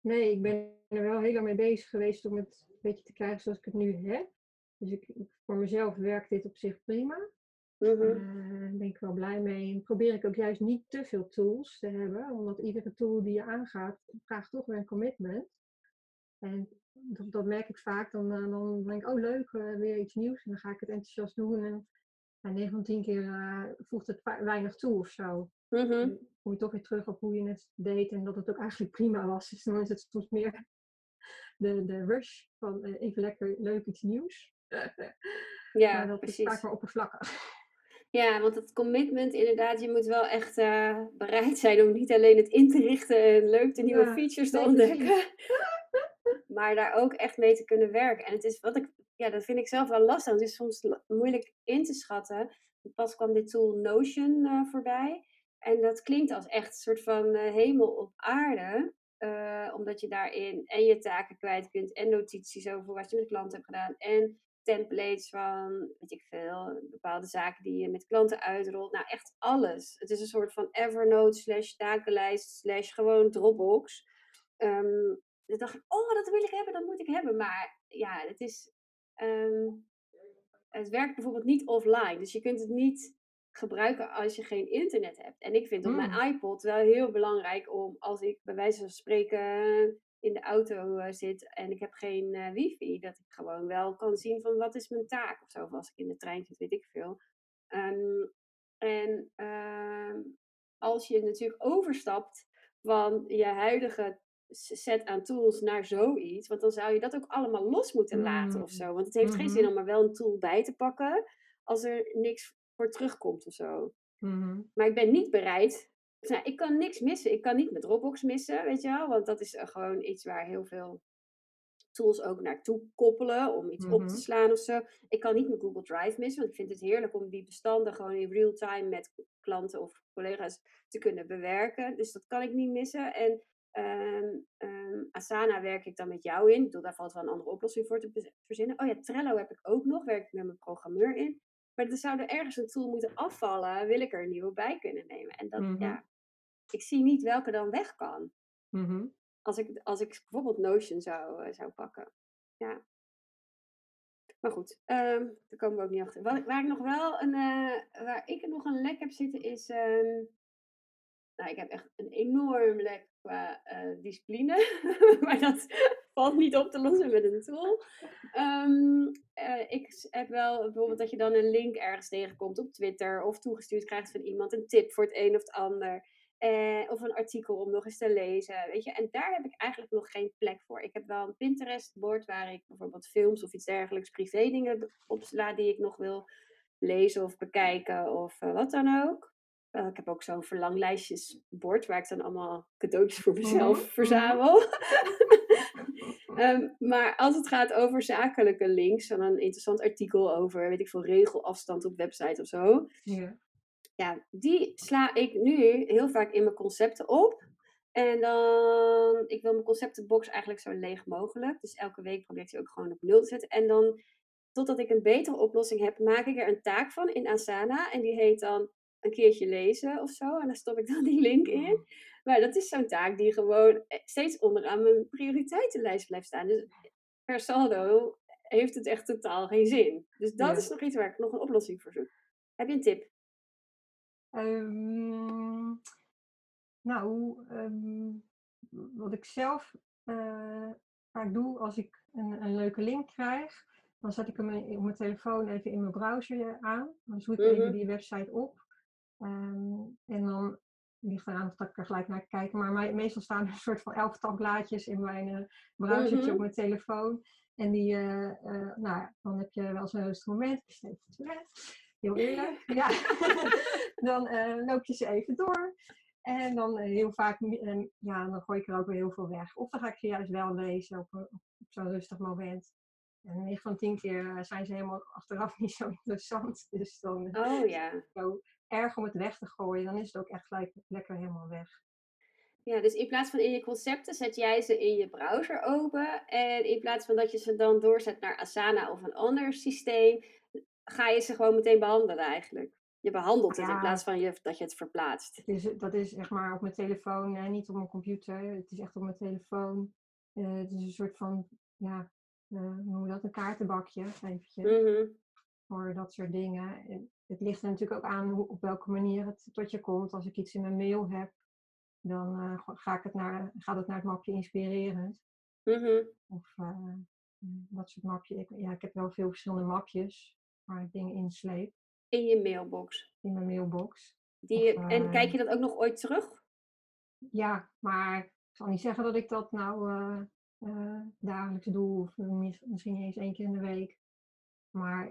Nee, ik ben er wel heel lang mee bezig geweest om het een beetje te krijgen zoals ik het nu heb. Dus ik, voor mezelf werkt dit op zich prima. Mhm. Eh, Daar ben ik wel blij mee. En probeer ik ook juist niet te veel tools te hebben, omdat iedere tool die je aangaat, vraagt toch weer een commitment. En dat, dat merk ik vaak. Dan, eh, dan denk ik, oh leuk, eh, weer iets nieuws. En dan ga ik het enthousiast doen. En ja, 9 van 10 keer uh, voegt het weinig toe of zo. Mhm. Dan kom je toch weer terug op hoe je het deed en dat het ook eigenlijk prima was. Dus dan is het soms meer de, de rush van uh, even lekker leuk iets nieuws. *laughs* Ja, maar dat precies. is vaak maar oppervlakkig. Ja, want het commitment inderdaad, je moet wel echt uh, bereid zijn om niet alleen het in te richten en leuk de nieuwe Ja, features te ontdekken, *laughs* maar daar ook echt mee te kunnen werken. En het is wat ik, ja, dat vind ik zelf wel lastig. Het is soms moeilijk in te schatten. Pas kwam dit tool Notion eh, voorbij. En dat klinkt als echt een soort van eh, hemel op aarde. eh, omdat je daarin en je taken kwijt kunt en notities over wat je met klanten hebt gedaan. En templates van, weet ik veel, bepaalde zaken die je met klanten uitrolt. Nou, echt alles. Het is een soort van Evernote slash takenlijst slash gewoon Dropbox. Ehm dacht ik, oh, dat wil ik hebben, dat moet ik hebben. Maar ja, het is... ehm, het werkt bijvoorbeeld niet offline. Dus je kunt het niet gebruiken als je geen internet hebt. En ik vind op mijn Mm. iPod wel heel belangrijk om, als ik bij wijze van spreken in de auto eh, zit en ik heb geen eh, wifi, dat ik gewoon wel kan zien van wat is mijn taak of zo. Of als ik in de trein zit, weet ik veel. Ehm, en ehm, als je natuurlijk overstapt van je huidige set aan tools naar zoiets, want dan zou je dat ook allemaal los moeten laten of Mm. zo. Want het heeft geen zin Mhm. om er wel een tool bij te pakken als er niks voor terugkomt of zo. Mhm. Maar ik ben niet bereid. Nou, ik kan niks missen. Ik kan niet mijn Dropbox missen, weet je wel. Want dat is eh, gewoon iets waar heel veel tools ook naartoe koppelen om iets op te slaan of zo. Ik kan niet mijn Google Drive missen, want ik vind het heerlijk om die bestanden gewoon in real time met klanten of collega's te kunnen bewerken. Dus dat kan ik niet missen. En ehm, ehm, Asana werk ik dan met jou in. Ik bedoel, daar valt wel een andere oplossing voor te verzinnen. Oh ja, Trello heb ik ook nog, werk ik met mijn programmeur in. Maar er zou er ergens een tool moeten afvallen, wil ik er een nieuwe bij kunnen nemen. En dat, Mhm. ja, ik zie niet welke dan weg kan. Mhm. Als ik, als ik bijvoorbeeld Notion zou, eh, zou pakken. Ja. Maar goed, ehm, daar komen we ook niet achter. Wat, waar ik nog wel een, eh, waar ik nog een lek heb zitten is, ehm, nou ik heb echt een enorm lek qua eh, discipline, *laughs* maar dat *laughs* valt niet op te lossen met een tool. Ehm, eh, ik heb wel bijvoorbeeld dat je dan een link ergens tegenkomt op Twitter of toegestuurd krijgt van iemand, een tip voor het een of het ander. Eh, of een artikel om nog eens te lezen, weet je. En daar heb ik eigenlijk nog geen plek voor. Ik heb wel een Pinterest-bord waar ik bijvoorbeeld films of iets dergelijks, privé dingen op sla die ik nog wil lezen of bekijken of wat dan ook. Eh, ik heb ook zo'n verlanglijstjesbord waar ik dan allemaal cadeautjes voor mezelf Mhm, mhm. verzamel. *laughs* *laughs* Ehm, maar als het gaat over zakelijke links, dan een interessant artikel over, weet ik veel, regelafstand op website of zo Ja. ja, die sla ik nu heel vaak in mijn concepten op. En dan, ik wil mijn conceptenbox eigenlijk zo leeg mogelijk. Dus elke week probeer ik die ook gewoon op nul te zetten. En dan, totdat ik een betere oplossing heb, maak ik er een taak van in Asana. En die heet dan een keertje lezen of zo. En daar stop ik dan die link in. Maar dat is zo'n taak die gewoon eh, steeds onderaan mijn prioriteitenlijst blijft staan. Dus per saldo heeft het echt totaal geen zin. Dus dat Ja. is nog iets waar ik nog een oplossing voor zoek. Heb je een tip? Ehm, nou, ehm, wat ik zelf eh, vaak doe als ik een, een leuke link krijg, dan zet ik hem in- op mijn telefoon even in mijn browser aan. Dan zoek ik Mhm. even die website op. Ehm, en dan ligt eraan dat ik er gelijk naar kijk. Maar meestal staan er een soort van elftal blaadjes in mijn browsertje Mhm. op mijn telefoon. En die, eh, eh, nou dan heb je wel zo'n rustig moment. Ik het toilet. Heel eerlijk. *laughs* Ja. *laughs* dan loop je ze even door. En dan heel vaak, ja, dan gooi ik er ook weer heel veel weg. Of dan ga ik ze juist wel lezen op, op zo'n rustig moment. En 9 van 10 keer zijn ze helemaal achteraf niet zo *laughs* interessant. Dus dan Oh ja. zo erg om het weg te gooien, dan is het ook echt gelijk lekker helemaal weg. Ja, dus in plaats van in je concepten zet jij ze in je browser open. En in plaats van dat je ze dan doorzet naar Asana of een ander systeem, ga je ze gewoon meteen behandelen eigenlijk. Je behandelt het in plaats van je, dat je het verplaatst. Het is, dat is zeg maar op mijn telefoon, eh, niet op mijn computer. Het is echt op mijn telefoon. Eh, het is een soort van, ja, eh, hoe noem je dat? Een kaartenbakje, eventjes. Mhm. Voor dat soort dingen. En het ligt er natuurlijk ook aan hoe, op welke manier het tot je komt. Als ik iets in mijn mail heb, dan eh, ga- ik het naar, gaat het naar het mapje inspirerend. Mhm. Of eh, dat soort mapje. Ik, ja, ik heb wel veel verschillende mapjes waar ik dingen in sleep. in je mailbox. in mijn mailbox. Die, Of, en eh, kijk je dat ook nog ooit terug? Ja, maar ik zal niet zeggen dat ik dat nou eh, eh, dagelijks doe. Of mis- misschien eens één keer in de week. Maar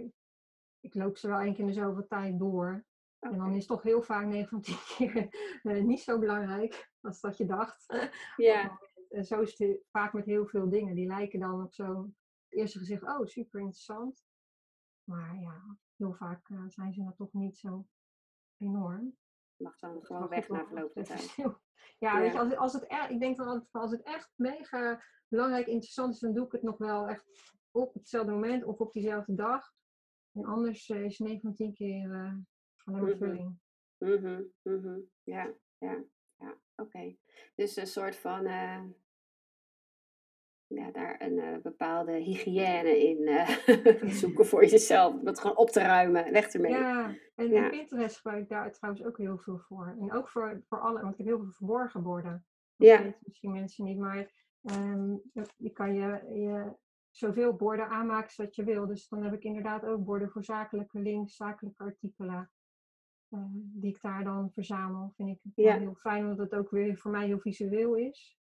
ik loop ze wel één keer in de zoveel tijd door. En dan is toch heel vaak 9 van 10 *laughs* keer eh, niet zo belangrijk als dat je dacht. *laughs* Ja, En zo is het vaak met heel veel dingen. Die lijken dan op zo'n eerste gezicht, oh super interessant. Maar ja, heel vaak eh, zijn ze dan toch niet zo enorm. mag dan gewoon weg na verloop van het tijd. *laughs* Ja, weet je, als, als het er, ik denk dan altijd als het echt mega belangrijk interessant is, dan doe ik het nog wel echt op hetzelfde moment of op diezelfde dag. En anders eh, is 9 van 10 keer eh, alleen maar Mhm. vulling. Mhm, mhm. Ja, ja, ja. Oké. Dus een soort van, eh, ja, daar een bepaalde hygiëne in *laughs* zoeken voor jezelf. Om dat gewoon op te ruimen, weg ermee. Ja, en Ja. Pinterest gebruik ik daar trouwens ook heel veel voor. En ook voor, voor alle, want ik heb heel veel verborgen borden. Dat Ja. weten misschien mensen niet, maar dat- je kan je, je zoveel borden aanmaken als dat je wil. Dus dan heb ik inderdaad ook borden voor zakelijke links, zakelijke artikelen. eh, die ik daar dan verzamel. Vind ik Ja. heel fijn, omdat het ook weer voor mij heel visueel is.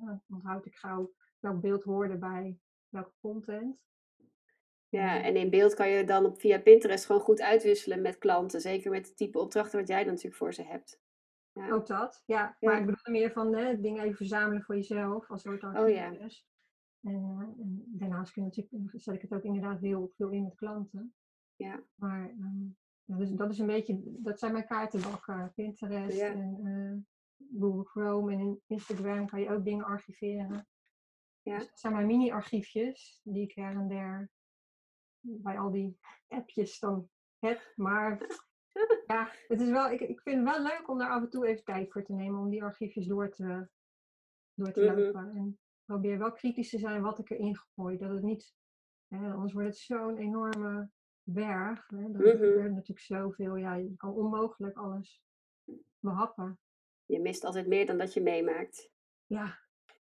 Ja, dan onthoud ik gauw welk beeld hoorde bij welke content. Ja, en in beeld kan je dan op, via Pinterest gewoon goed uitwisselen met klanten. Zeker met het type opdrachten wat jij dan natuurlijk voor ze hebt. Ja. Ook dat, ja. Maar ik bedoel meer van hè, dingen even verzamelen voor jezelf, als soort Oh ja. En, eh, en daarnaast kun je natuurlijk, zet ik het ook inderdaad heel veel in met klanten. Ja. Maar dus dat is een beetje, dat zijn mijn kaartenbakken. Pinterest Ja. en eh, Google Chrome en in Instagram kan je ook dingen archiveren. Ja. Dus dat zijn mijn mini-archiefjes die ik her en der bij al die appjes dan heb. Maar *laughs* ja, het is wel, ik, ik vind het wel leuk om daar af en toe even tijd voor te nemen om die archiefjes door te, door te Mhm. lopen. En probeer wel kritisch te zijn wat ik erin gooi. Dat het niet, hè, anders wordt het zo'n enorme berg. Hè, dat Mhm. er gebeurt natuurlijk zoveel. Ja, je kan onmogelijk alles behappen. Je mist altijd meer dan dat je meemaakt. Ja,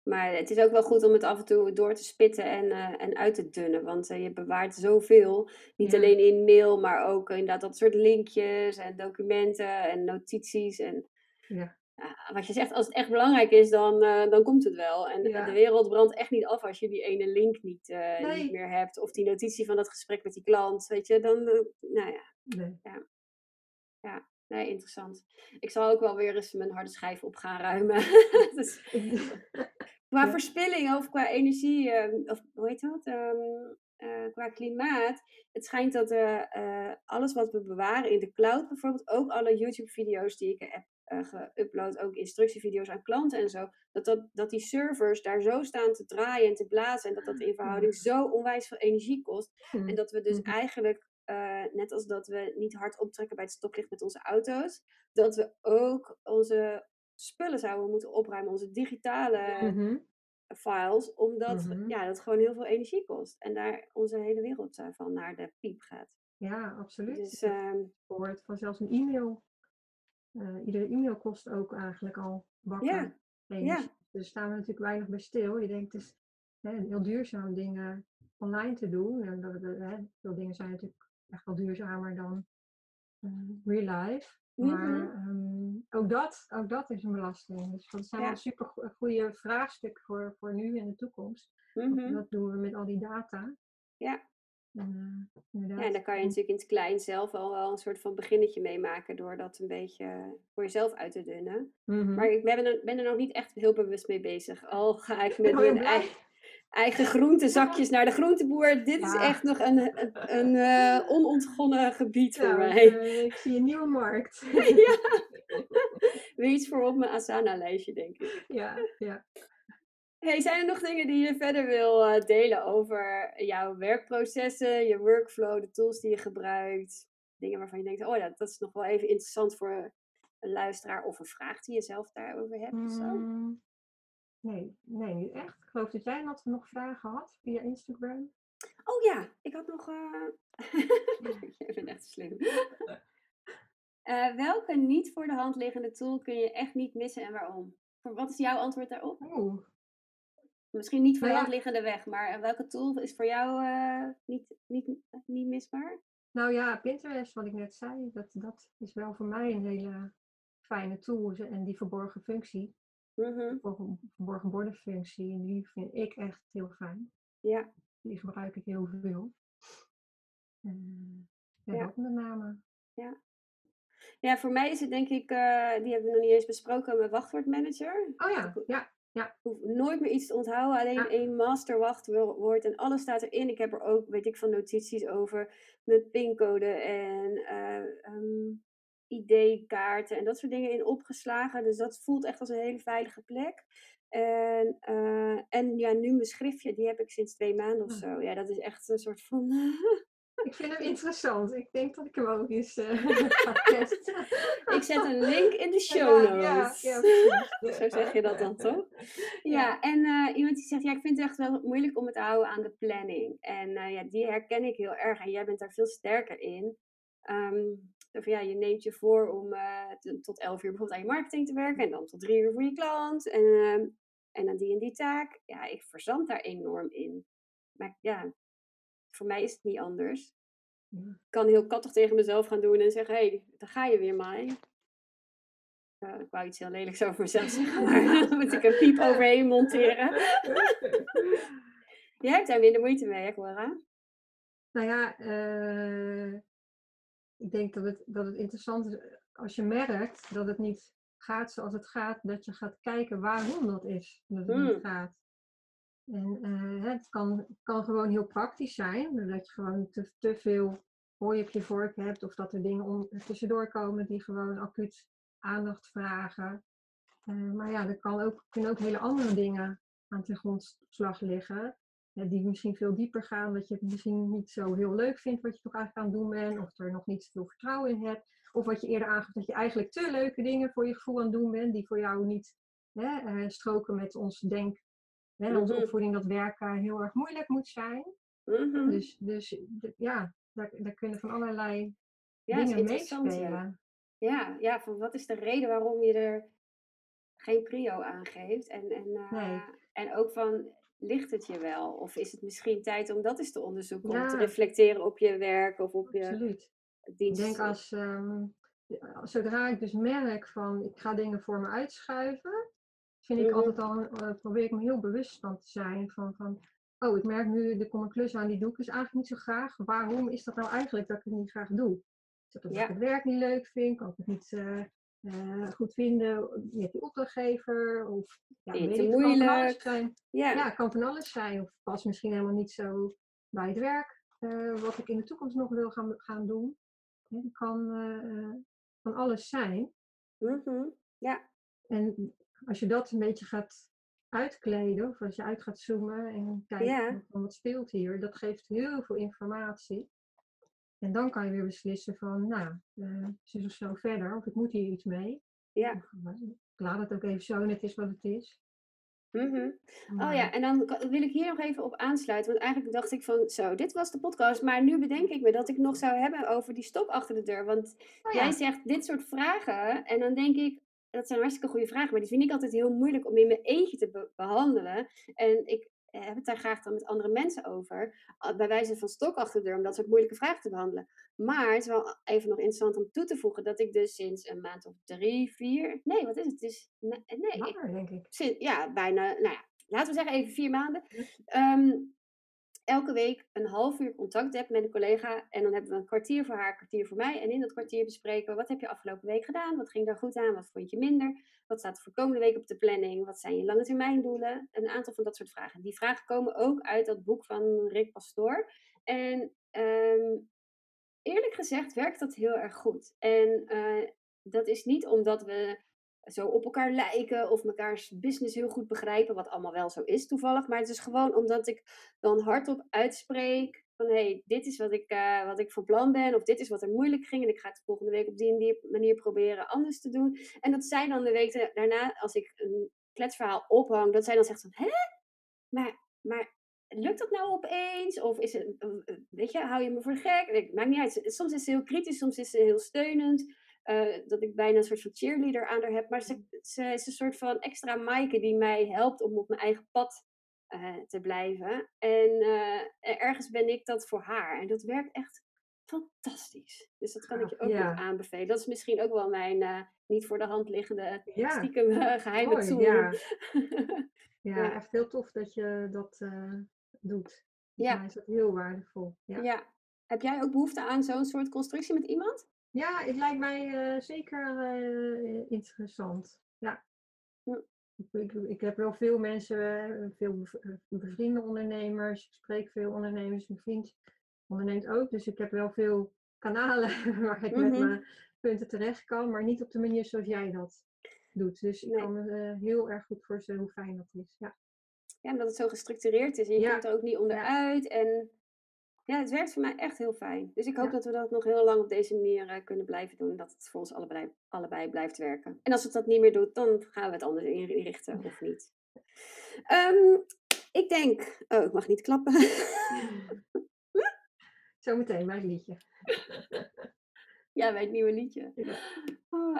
Maar het is ook wel goed om het af en toe door te spitten en, eh, en uit te dunnen. Want eh, je bewaart zoveel. Niet Ja. alleen in mail, maar ook inderdaad dat soort linkjes en documenten en notities. En ja. Ja, wat je zegt, als het echt belangrijk is, dan, eh, dan komt het wel. En de- Ja. de wereld brandt echt niet af als je die ene link niet, eh, Nee. niet meer hebt. Of die notitie van dat gesprek met die klant. Weet je, dan, eh, nou ja. Nee. Nee, interessant. Ik zal ook wel weer eens mijn harde schijf op gaan ruimen. *laughs* dus, *laughs* qua Ja. verspilling of qua energie, ehm, of hoe heet dat? Ehm, eh, qua klimaat. Het schijnt dat alles wat we bewaren in de cloud, bijvoorbeeld ook alle YouTube-video's die ik heb geüpload, ook instructievideo's aan klanten en zo, dat, dat, dat die servers daar zo staan te draaien en te blazen en dat dat in verhouding zo onwijs veel energie kost. En dat we dus Mhm. eigenlijk, eh, net als dat we niet hard optrekken bij het stoplicht met onze auto's, dat we ook onze spullen zouden moeten opruimen, onze digitale Mhm. files, omdat Mhm. ja, dat gewoon heel veel energie kost. En daar onze hele wereld eh, van naar de piep gaat. Ja, absoluut. Dus gehoord van zelfs een e-mail. Eh, iedere e-mail kost ook eigenlijk al bakken. Ja, energie. Dus daar staan we natuurlijk weinig bij stil. Je denkt het is hè, heel duurzaam dingen online te doen. En dat, dat, hè, veel dingen zijn natuurlijk echt wel duurzamer dan eh, real life. Maar Mhm. ehm, ook, dat, ook dat is een belasting. Dus dat zijn Ja. wel super goede vraagstukken voor, voor nu en de toekomst. mhm. Wat doen we met al die data? Ja. Eh, ja, en dan kan je natuurlijk in het klein zelf al wel een soort van beginnetje meemaken door dat een beetje voor jezelf uit te dunnen. Mhm. Maar ik ben er, ben er nog niet echt heel bewust mee bezig. Al ga ik *laughs* met heel mijn eigen, eigen groentezakjes naar de groenteboer. Dit is echt nog een, een, een eh, onontgonnen gebied voor mij. ik, eh, ik zie een nieuwe markt. *laughs* ja. Weer iets voor op mijn Asana-lijstje, denk ik. ja, ja. Hey, zijn er nog dingen die je verder wil eh, delen over jouw werkprocessen, je workflow, de tools die je gebruikt? Dingen waarvan je denkt, oh ja, dat is nog wel even interessant voor een luisteraar of een vraag die je zelf daarover hebt of zo? Mm, nee, nee, niet echt. Ik geloof dat jij had nog vragen had via Instagram. Oh ja, ik had nog. eh *laughs* je bent echt slim. *laughs* Eh, welke niet voor de hand liggende tool kun je echt niet missen en waarom? Wat is jouw antwoord daarop? Oeh, Misschien niet voor de Nou ja. hand liggende weg, maar eh, welke tool is voor jou eh, niet, niet, niet misbaar? Nou ja, Pinterest, wat ik net zei, dat, dat is wel voor mij een hele fijne tool. En die verborgen functie, Mhm. verborgen bordenfunctie, die vind ik echt heel fijn. Ja. Die gebruik ik heel veel. Uh, ja, Ja. dat met name. Ja, voor mij is het denk ik, eh, die hebben we nog niet eens besproken, mijn wachtwoordmanager. Oh ja, ja, Ik hoef nooit meer iets te onthouden, alleen Ja. één master wachtwoord en alles staat erin. Ik heb er ook, weet ik, van notities over mijn pincode en eh, ehm, ID-kaarten en dat soort dingen in opgeslagen. Dus dat voelt echt als een hele veilige plek. En, eh, en ja, nu mijn schriftje, die heb ik sinds twee maanden of Ah. zo. Ja, dat is echt een soort van... *laughs* ik vind hem interessant. Ik denk dat ik hem ook eens eh, *laughs* ga testen. ik zet een link in de show Ja, ja, notes. ja. *laughs* Zo zeg je dat dan toch? Ja, en eh, iemand die zegt, ja, ik vind het echt wel moeilijk om het te houden aan de planning. En eh, ja, die herken ik heel erg. En jij bent daar veel sterker in. Ehm, of ja, je neemt je voor om eh, tot 11 uur bijvoorbeeld aan je marketing te werken. En dan tot 3 uur voor je klant. En, ehm, en dan die en die taak. Ja, ik verzand daar enorm in. Maar ja, voor mij is het niet anders. Ik kan heel kattig tegen mezelf gaan doen en zeggen, hé, hey, daar ga je weer, Mai. Ik wou iets heel lelijks over mezelf zeggen, maar *laughs* dan moet ik een piep overheen monteren. *laughs* Jij hebt daar minder moeite mee, hè, Cora? Nou ja, eh, ik denk dat het, dat het interessant is eh, als je merkt dat het niet gaat zoals het gaat, dat je gaat kijken waarom dat is, dat het Mm. niet gaat. En eh, het, kan, kan gewoon heel praktisch zijn, dat je gewoon te, te veel hooi op je vork hebt, of dat er dingen tussendoor komen die gewoon acuut aandacht vragen. Eh, maar ja, er kan ook, kunnen ook hele andere dingen aan ten grondslag liggen die misschien veel dieper gaan, dat je het misschien niet zo heel leuk vindt wat je toch eigenlijk aan het doen bent, of er nog niet zoveel vertrouwen in hebt, of wat je eerder aangaf dat je eigenlijk te leuke dingen voor je gevoel aan het doen bent, die voor jou niet eh, stroken met ons denk, hè, onze Mhm. opvoeding dat werken heel erg moeilijk moet zijn. Mhm. Dus, dus ja, daar, daar kunnen van allerlei ja, is dingen meespelen. Ja, ja, van wat is de reden waarom je er geen prio aan geeft? En, en, eh, Nee. en ook van, ligt het je wel? Of is het misschien tijd om dat eens te onderzoeken? Om te reflecteren op je werk of op je Absoluut. Ik dienst? denk als, ehm, zodra ik dus merk van ik ga dingen voor me uitschuiven, vind ik altijd al, eh, probeer ik me heel bewust van te zijn van, van, oh ik merk nu, er komt een klus aan, die doe ik dus eigenlijk niet zo graag. Waarom is dat nou eigenlijk dat ik het niet graag doe? Is dat omdat Ja. ik het werk niet leuk vind? Kan ik het niet eh, eh, goed vinden met die opdrachtgever? Of ja, weet ik, te het kan van alles moeilijk? zijn. ja. Kan van alles zijn. Of past misschien helemaal niet zo bij het werk. wat ik in de toekomst nog wil gaan, gaan doen. Het kan van alles zijn. Mhm. ja. En als je dat een beetje gaat uitkleden, of als je uit gaat zoomen en kijkt Ja. van wat speelt hier, dat geeft heel veel informatie. En dan kan je weer beslissen van, nou, eh zus of zo verder, of ik moet hier iets mee. Ja. Of, eh, ik laat het ook even zo en het is wat het is. Mhm. Oh Maar- ja, en dan wil ik hier nog even op aansluiten. Want eigenlijk dacht ik van, zo, dit was de podcast. Maar nu bedenk ik me dat ik nog zou hebben over die stok achter de deur. Want Oh ja. jij zegt dit soort vragen. En dan denk ik, dat zijn hartstikke goede vragen. Maar die vind ik altijd heel moeilijk om in mijn eentje te be- behandelen. En ik eh, heb het daar graag dan met andere mensen over. Bij wijze van stok achter de deur, om dat soort moeilijke vragen te behandelen. Maar het is wel even nog interessant om toe te voegen dat ik dus sinds een maand of drie, vier. Nee, wat is het? Het is, nee, Langer, denk ik. Sinds- ja, bijna, nou ja, laten we zeggen even vier maanden. Ehm, elke week een half uur contact heb met een collega. En dan hebben we een kwartier voor haar, een kwartier voor mij. En in dat kwartier bespreken we, wat heb je afgelopen week gedaan? Wat ging daar goed aan? Wat vond je minder? Wat staat voor komende week op de planning? Wat zijn je lange termijn doelen? Een aantal van dat soort vragen. Die vragen komen ook uit dat boek van Rick Pastoor. En ehm, eerlijk gezegd werkt dat heel erg goed. En eh, dat is niet omdat we zo op elkaar lijken of mekaars business heel goed begrijpen, wat allemaal wel zo is toevallig. Maar het is gewoon omdat ik dan hardop uitspreek van hé, hey, dit is wat ik, eh, wat ik van plan ben of dit is wat er moeilijk ging en ik ga het volgende week op die en die manier proberen anders te doen. En dat zij dan de week da- daarna, als ik een kletsverhaal ophang, dat zij dan zegt van hè, maar, maar lukt dat nou opeens? Of is het, weet je, hou je me voor gek? Maakt niet uit. Soms is ze heel kritisch, soms is ze heel steunend. Eh, dat ik bijna een soort van cheerleader aan haar heb. Maar ze, ze is een soort van extra Maaike die mij helpt om op mijn eigen pad eh, te blijven. En eh, ergens ben ik dat voor haar. En dat werkt echt fantastisch. Dus dat kan ik je ook ja. nog aanbevelen. Dat is misschien ook wel mijn niet voor de hand liggende Ja, stiekem eh, geheime mooi, tool. ja. *laughs* Ja, echt heel tof dat je dat doet. Ja. is dat heel waardevol. Ja, ja. Heb jij ook behoefte aan zo'n soort constructie met iemand? Ja het lijkt mij eh, zeker eh, interessant. Ja. Ik, ik, heb wel veel mensen, eh, veel bev- bevriende ondernemers. Ik spreek veel ondernemers. Mijn vriend onderneemt ook. Dus ik heb wel veel kanalen *laughs* waar ik met Mhm. mijn punten terecht kan. Maar niet op de manier zoals jij dat doet. Dus ik Nee. kan me heel erg goed voorstellen hoe fijn dat is. Ja. Ja, omdat het zo gestructureerd is en je Ja. komt er ook niet onderuit. En ja, het werkt voor mij echt heel fijn. Dus ik hoop Ja. dat we dat nog heel lang op deze manier eh, kunnen blijven doen. Dat het voor ons allebei, allebei blijft werken. En als het dat niet meer doet, dan gaan we het anders inrichten of niet. Ehm, ik denk... Oh, ik mag niet klappen. *laughs* Zometeen het liedje. *laughs* ja, bij het nieuwe liedje. Ja.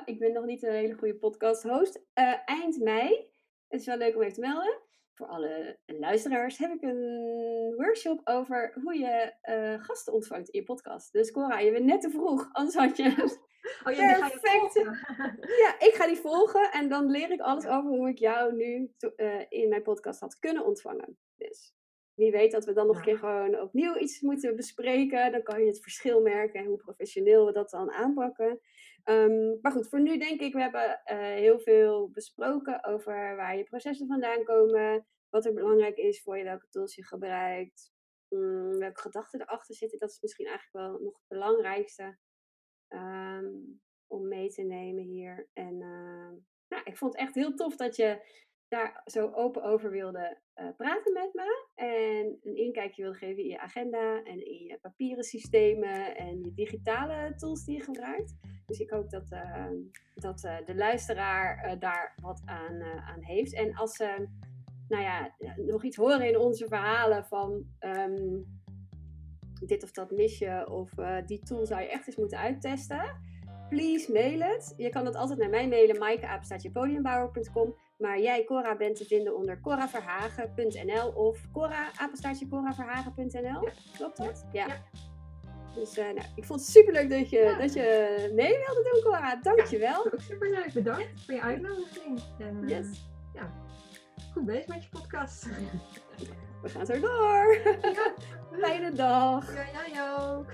Ik ben nog niet een hele goede podcast host. Eh, eind mei, het is wel leuk om even te melden. Voor alle luisteraars heb ik een workshop over hoe je eh, gasten ontvangt in je podcast. Dus Cora, je bent net te vroeg. Anders had je... *laughs* Oh ja, die ga je Perfect. volgen. *laughs* ja, ik ga die volgen en dan leer ik alles over hoe ik jou nu to- eh, in mijn podcast had kunnen ontvangen. Dus wie weet dat we dan nog een keer gewoon opnieuw iets moeten bespreken. Dan kan je het verschil merken en hoe professioneel we dat dan aanpakken. Ehm, maar goed, voor nu denk ik, we hebben eh, heel veel besproken over waar je processen vandaan komen. Wat er belangrijk is voor je, welke tools je gebruikt. mm, welke gedachten erachter zitten. Dat is misschien eigenlijk wel nog het belangrijkste ehm, om mee te nemen hier. En ehm, nou, ik vond het echt heel tof dat je daar zo open over wilde eh, praten met me. En een inkijkje wilde geven in je agenda en in je papieren systemen en je digitale tools die je gebruikt. Dus ik hoop dat, ehm, dat eh, de luisteraar eh, daar wat aan, aan heeft. En als ze nou ja, nog iets horen in onze verhalen van ehm, dit of dat mis je of die tool zou je echt eens moeten uittesten. Please mail het. Je kan het altijd naar mij mailen, maaike.podiumbouwer.com. Maar jij, Cora, bent te vinden onder coraverhagen.nl of cora.coraverhagen.nl. Klopt dat? Ja. Ja. Dus eh, nou, ik vond het superleuk dat je, dat je mee wilde doen, Cora. Dankjewel. Ook super leuk. Bedankt voor je uitnodiging. En, eh, Yes. ja, goed bezig met je podcast. We gaan zo door. *laughs* Fijne dag. Ja, jij ook.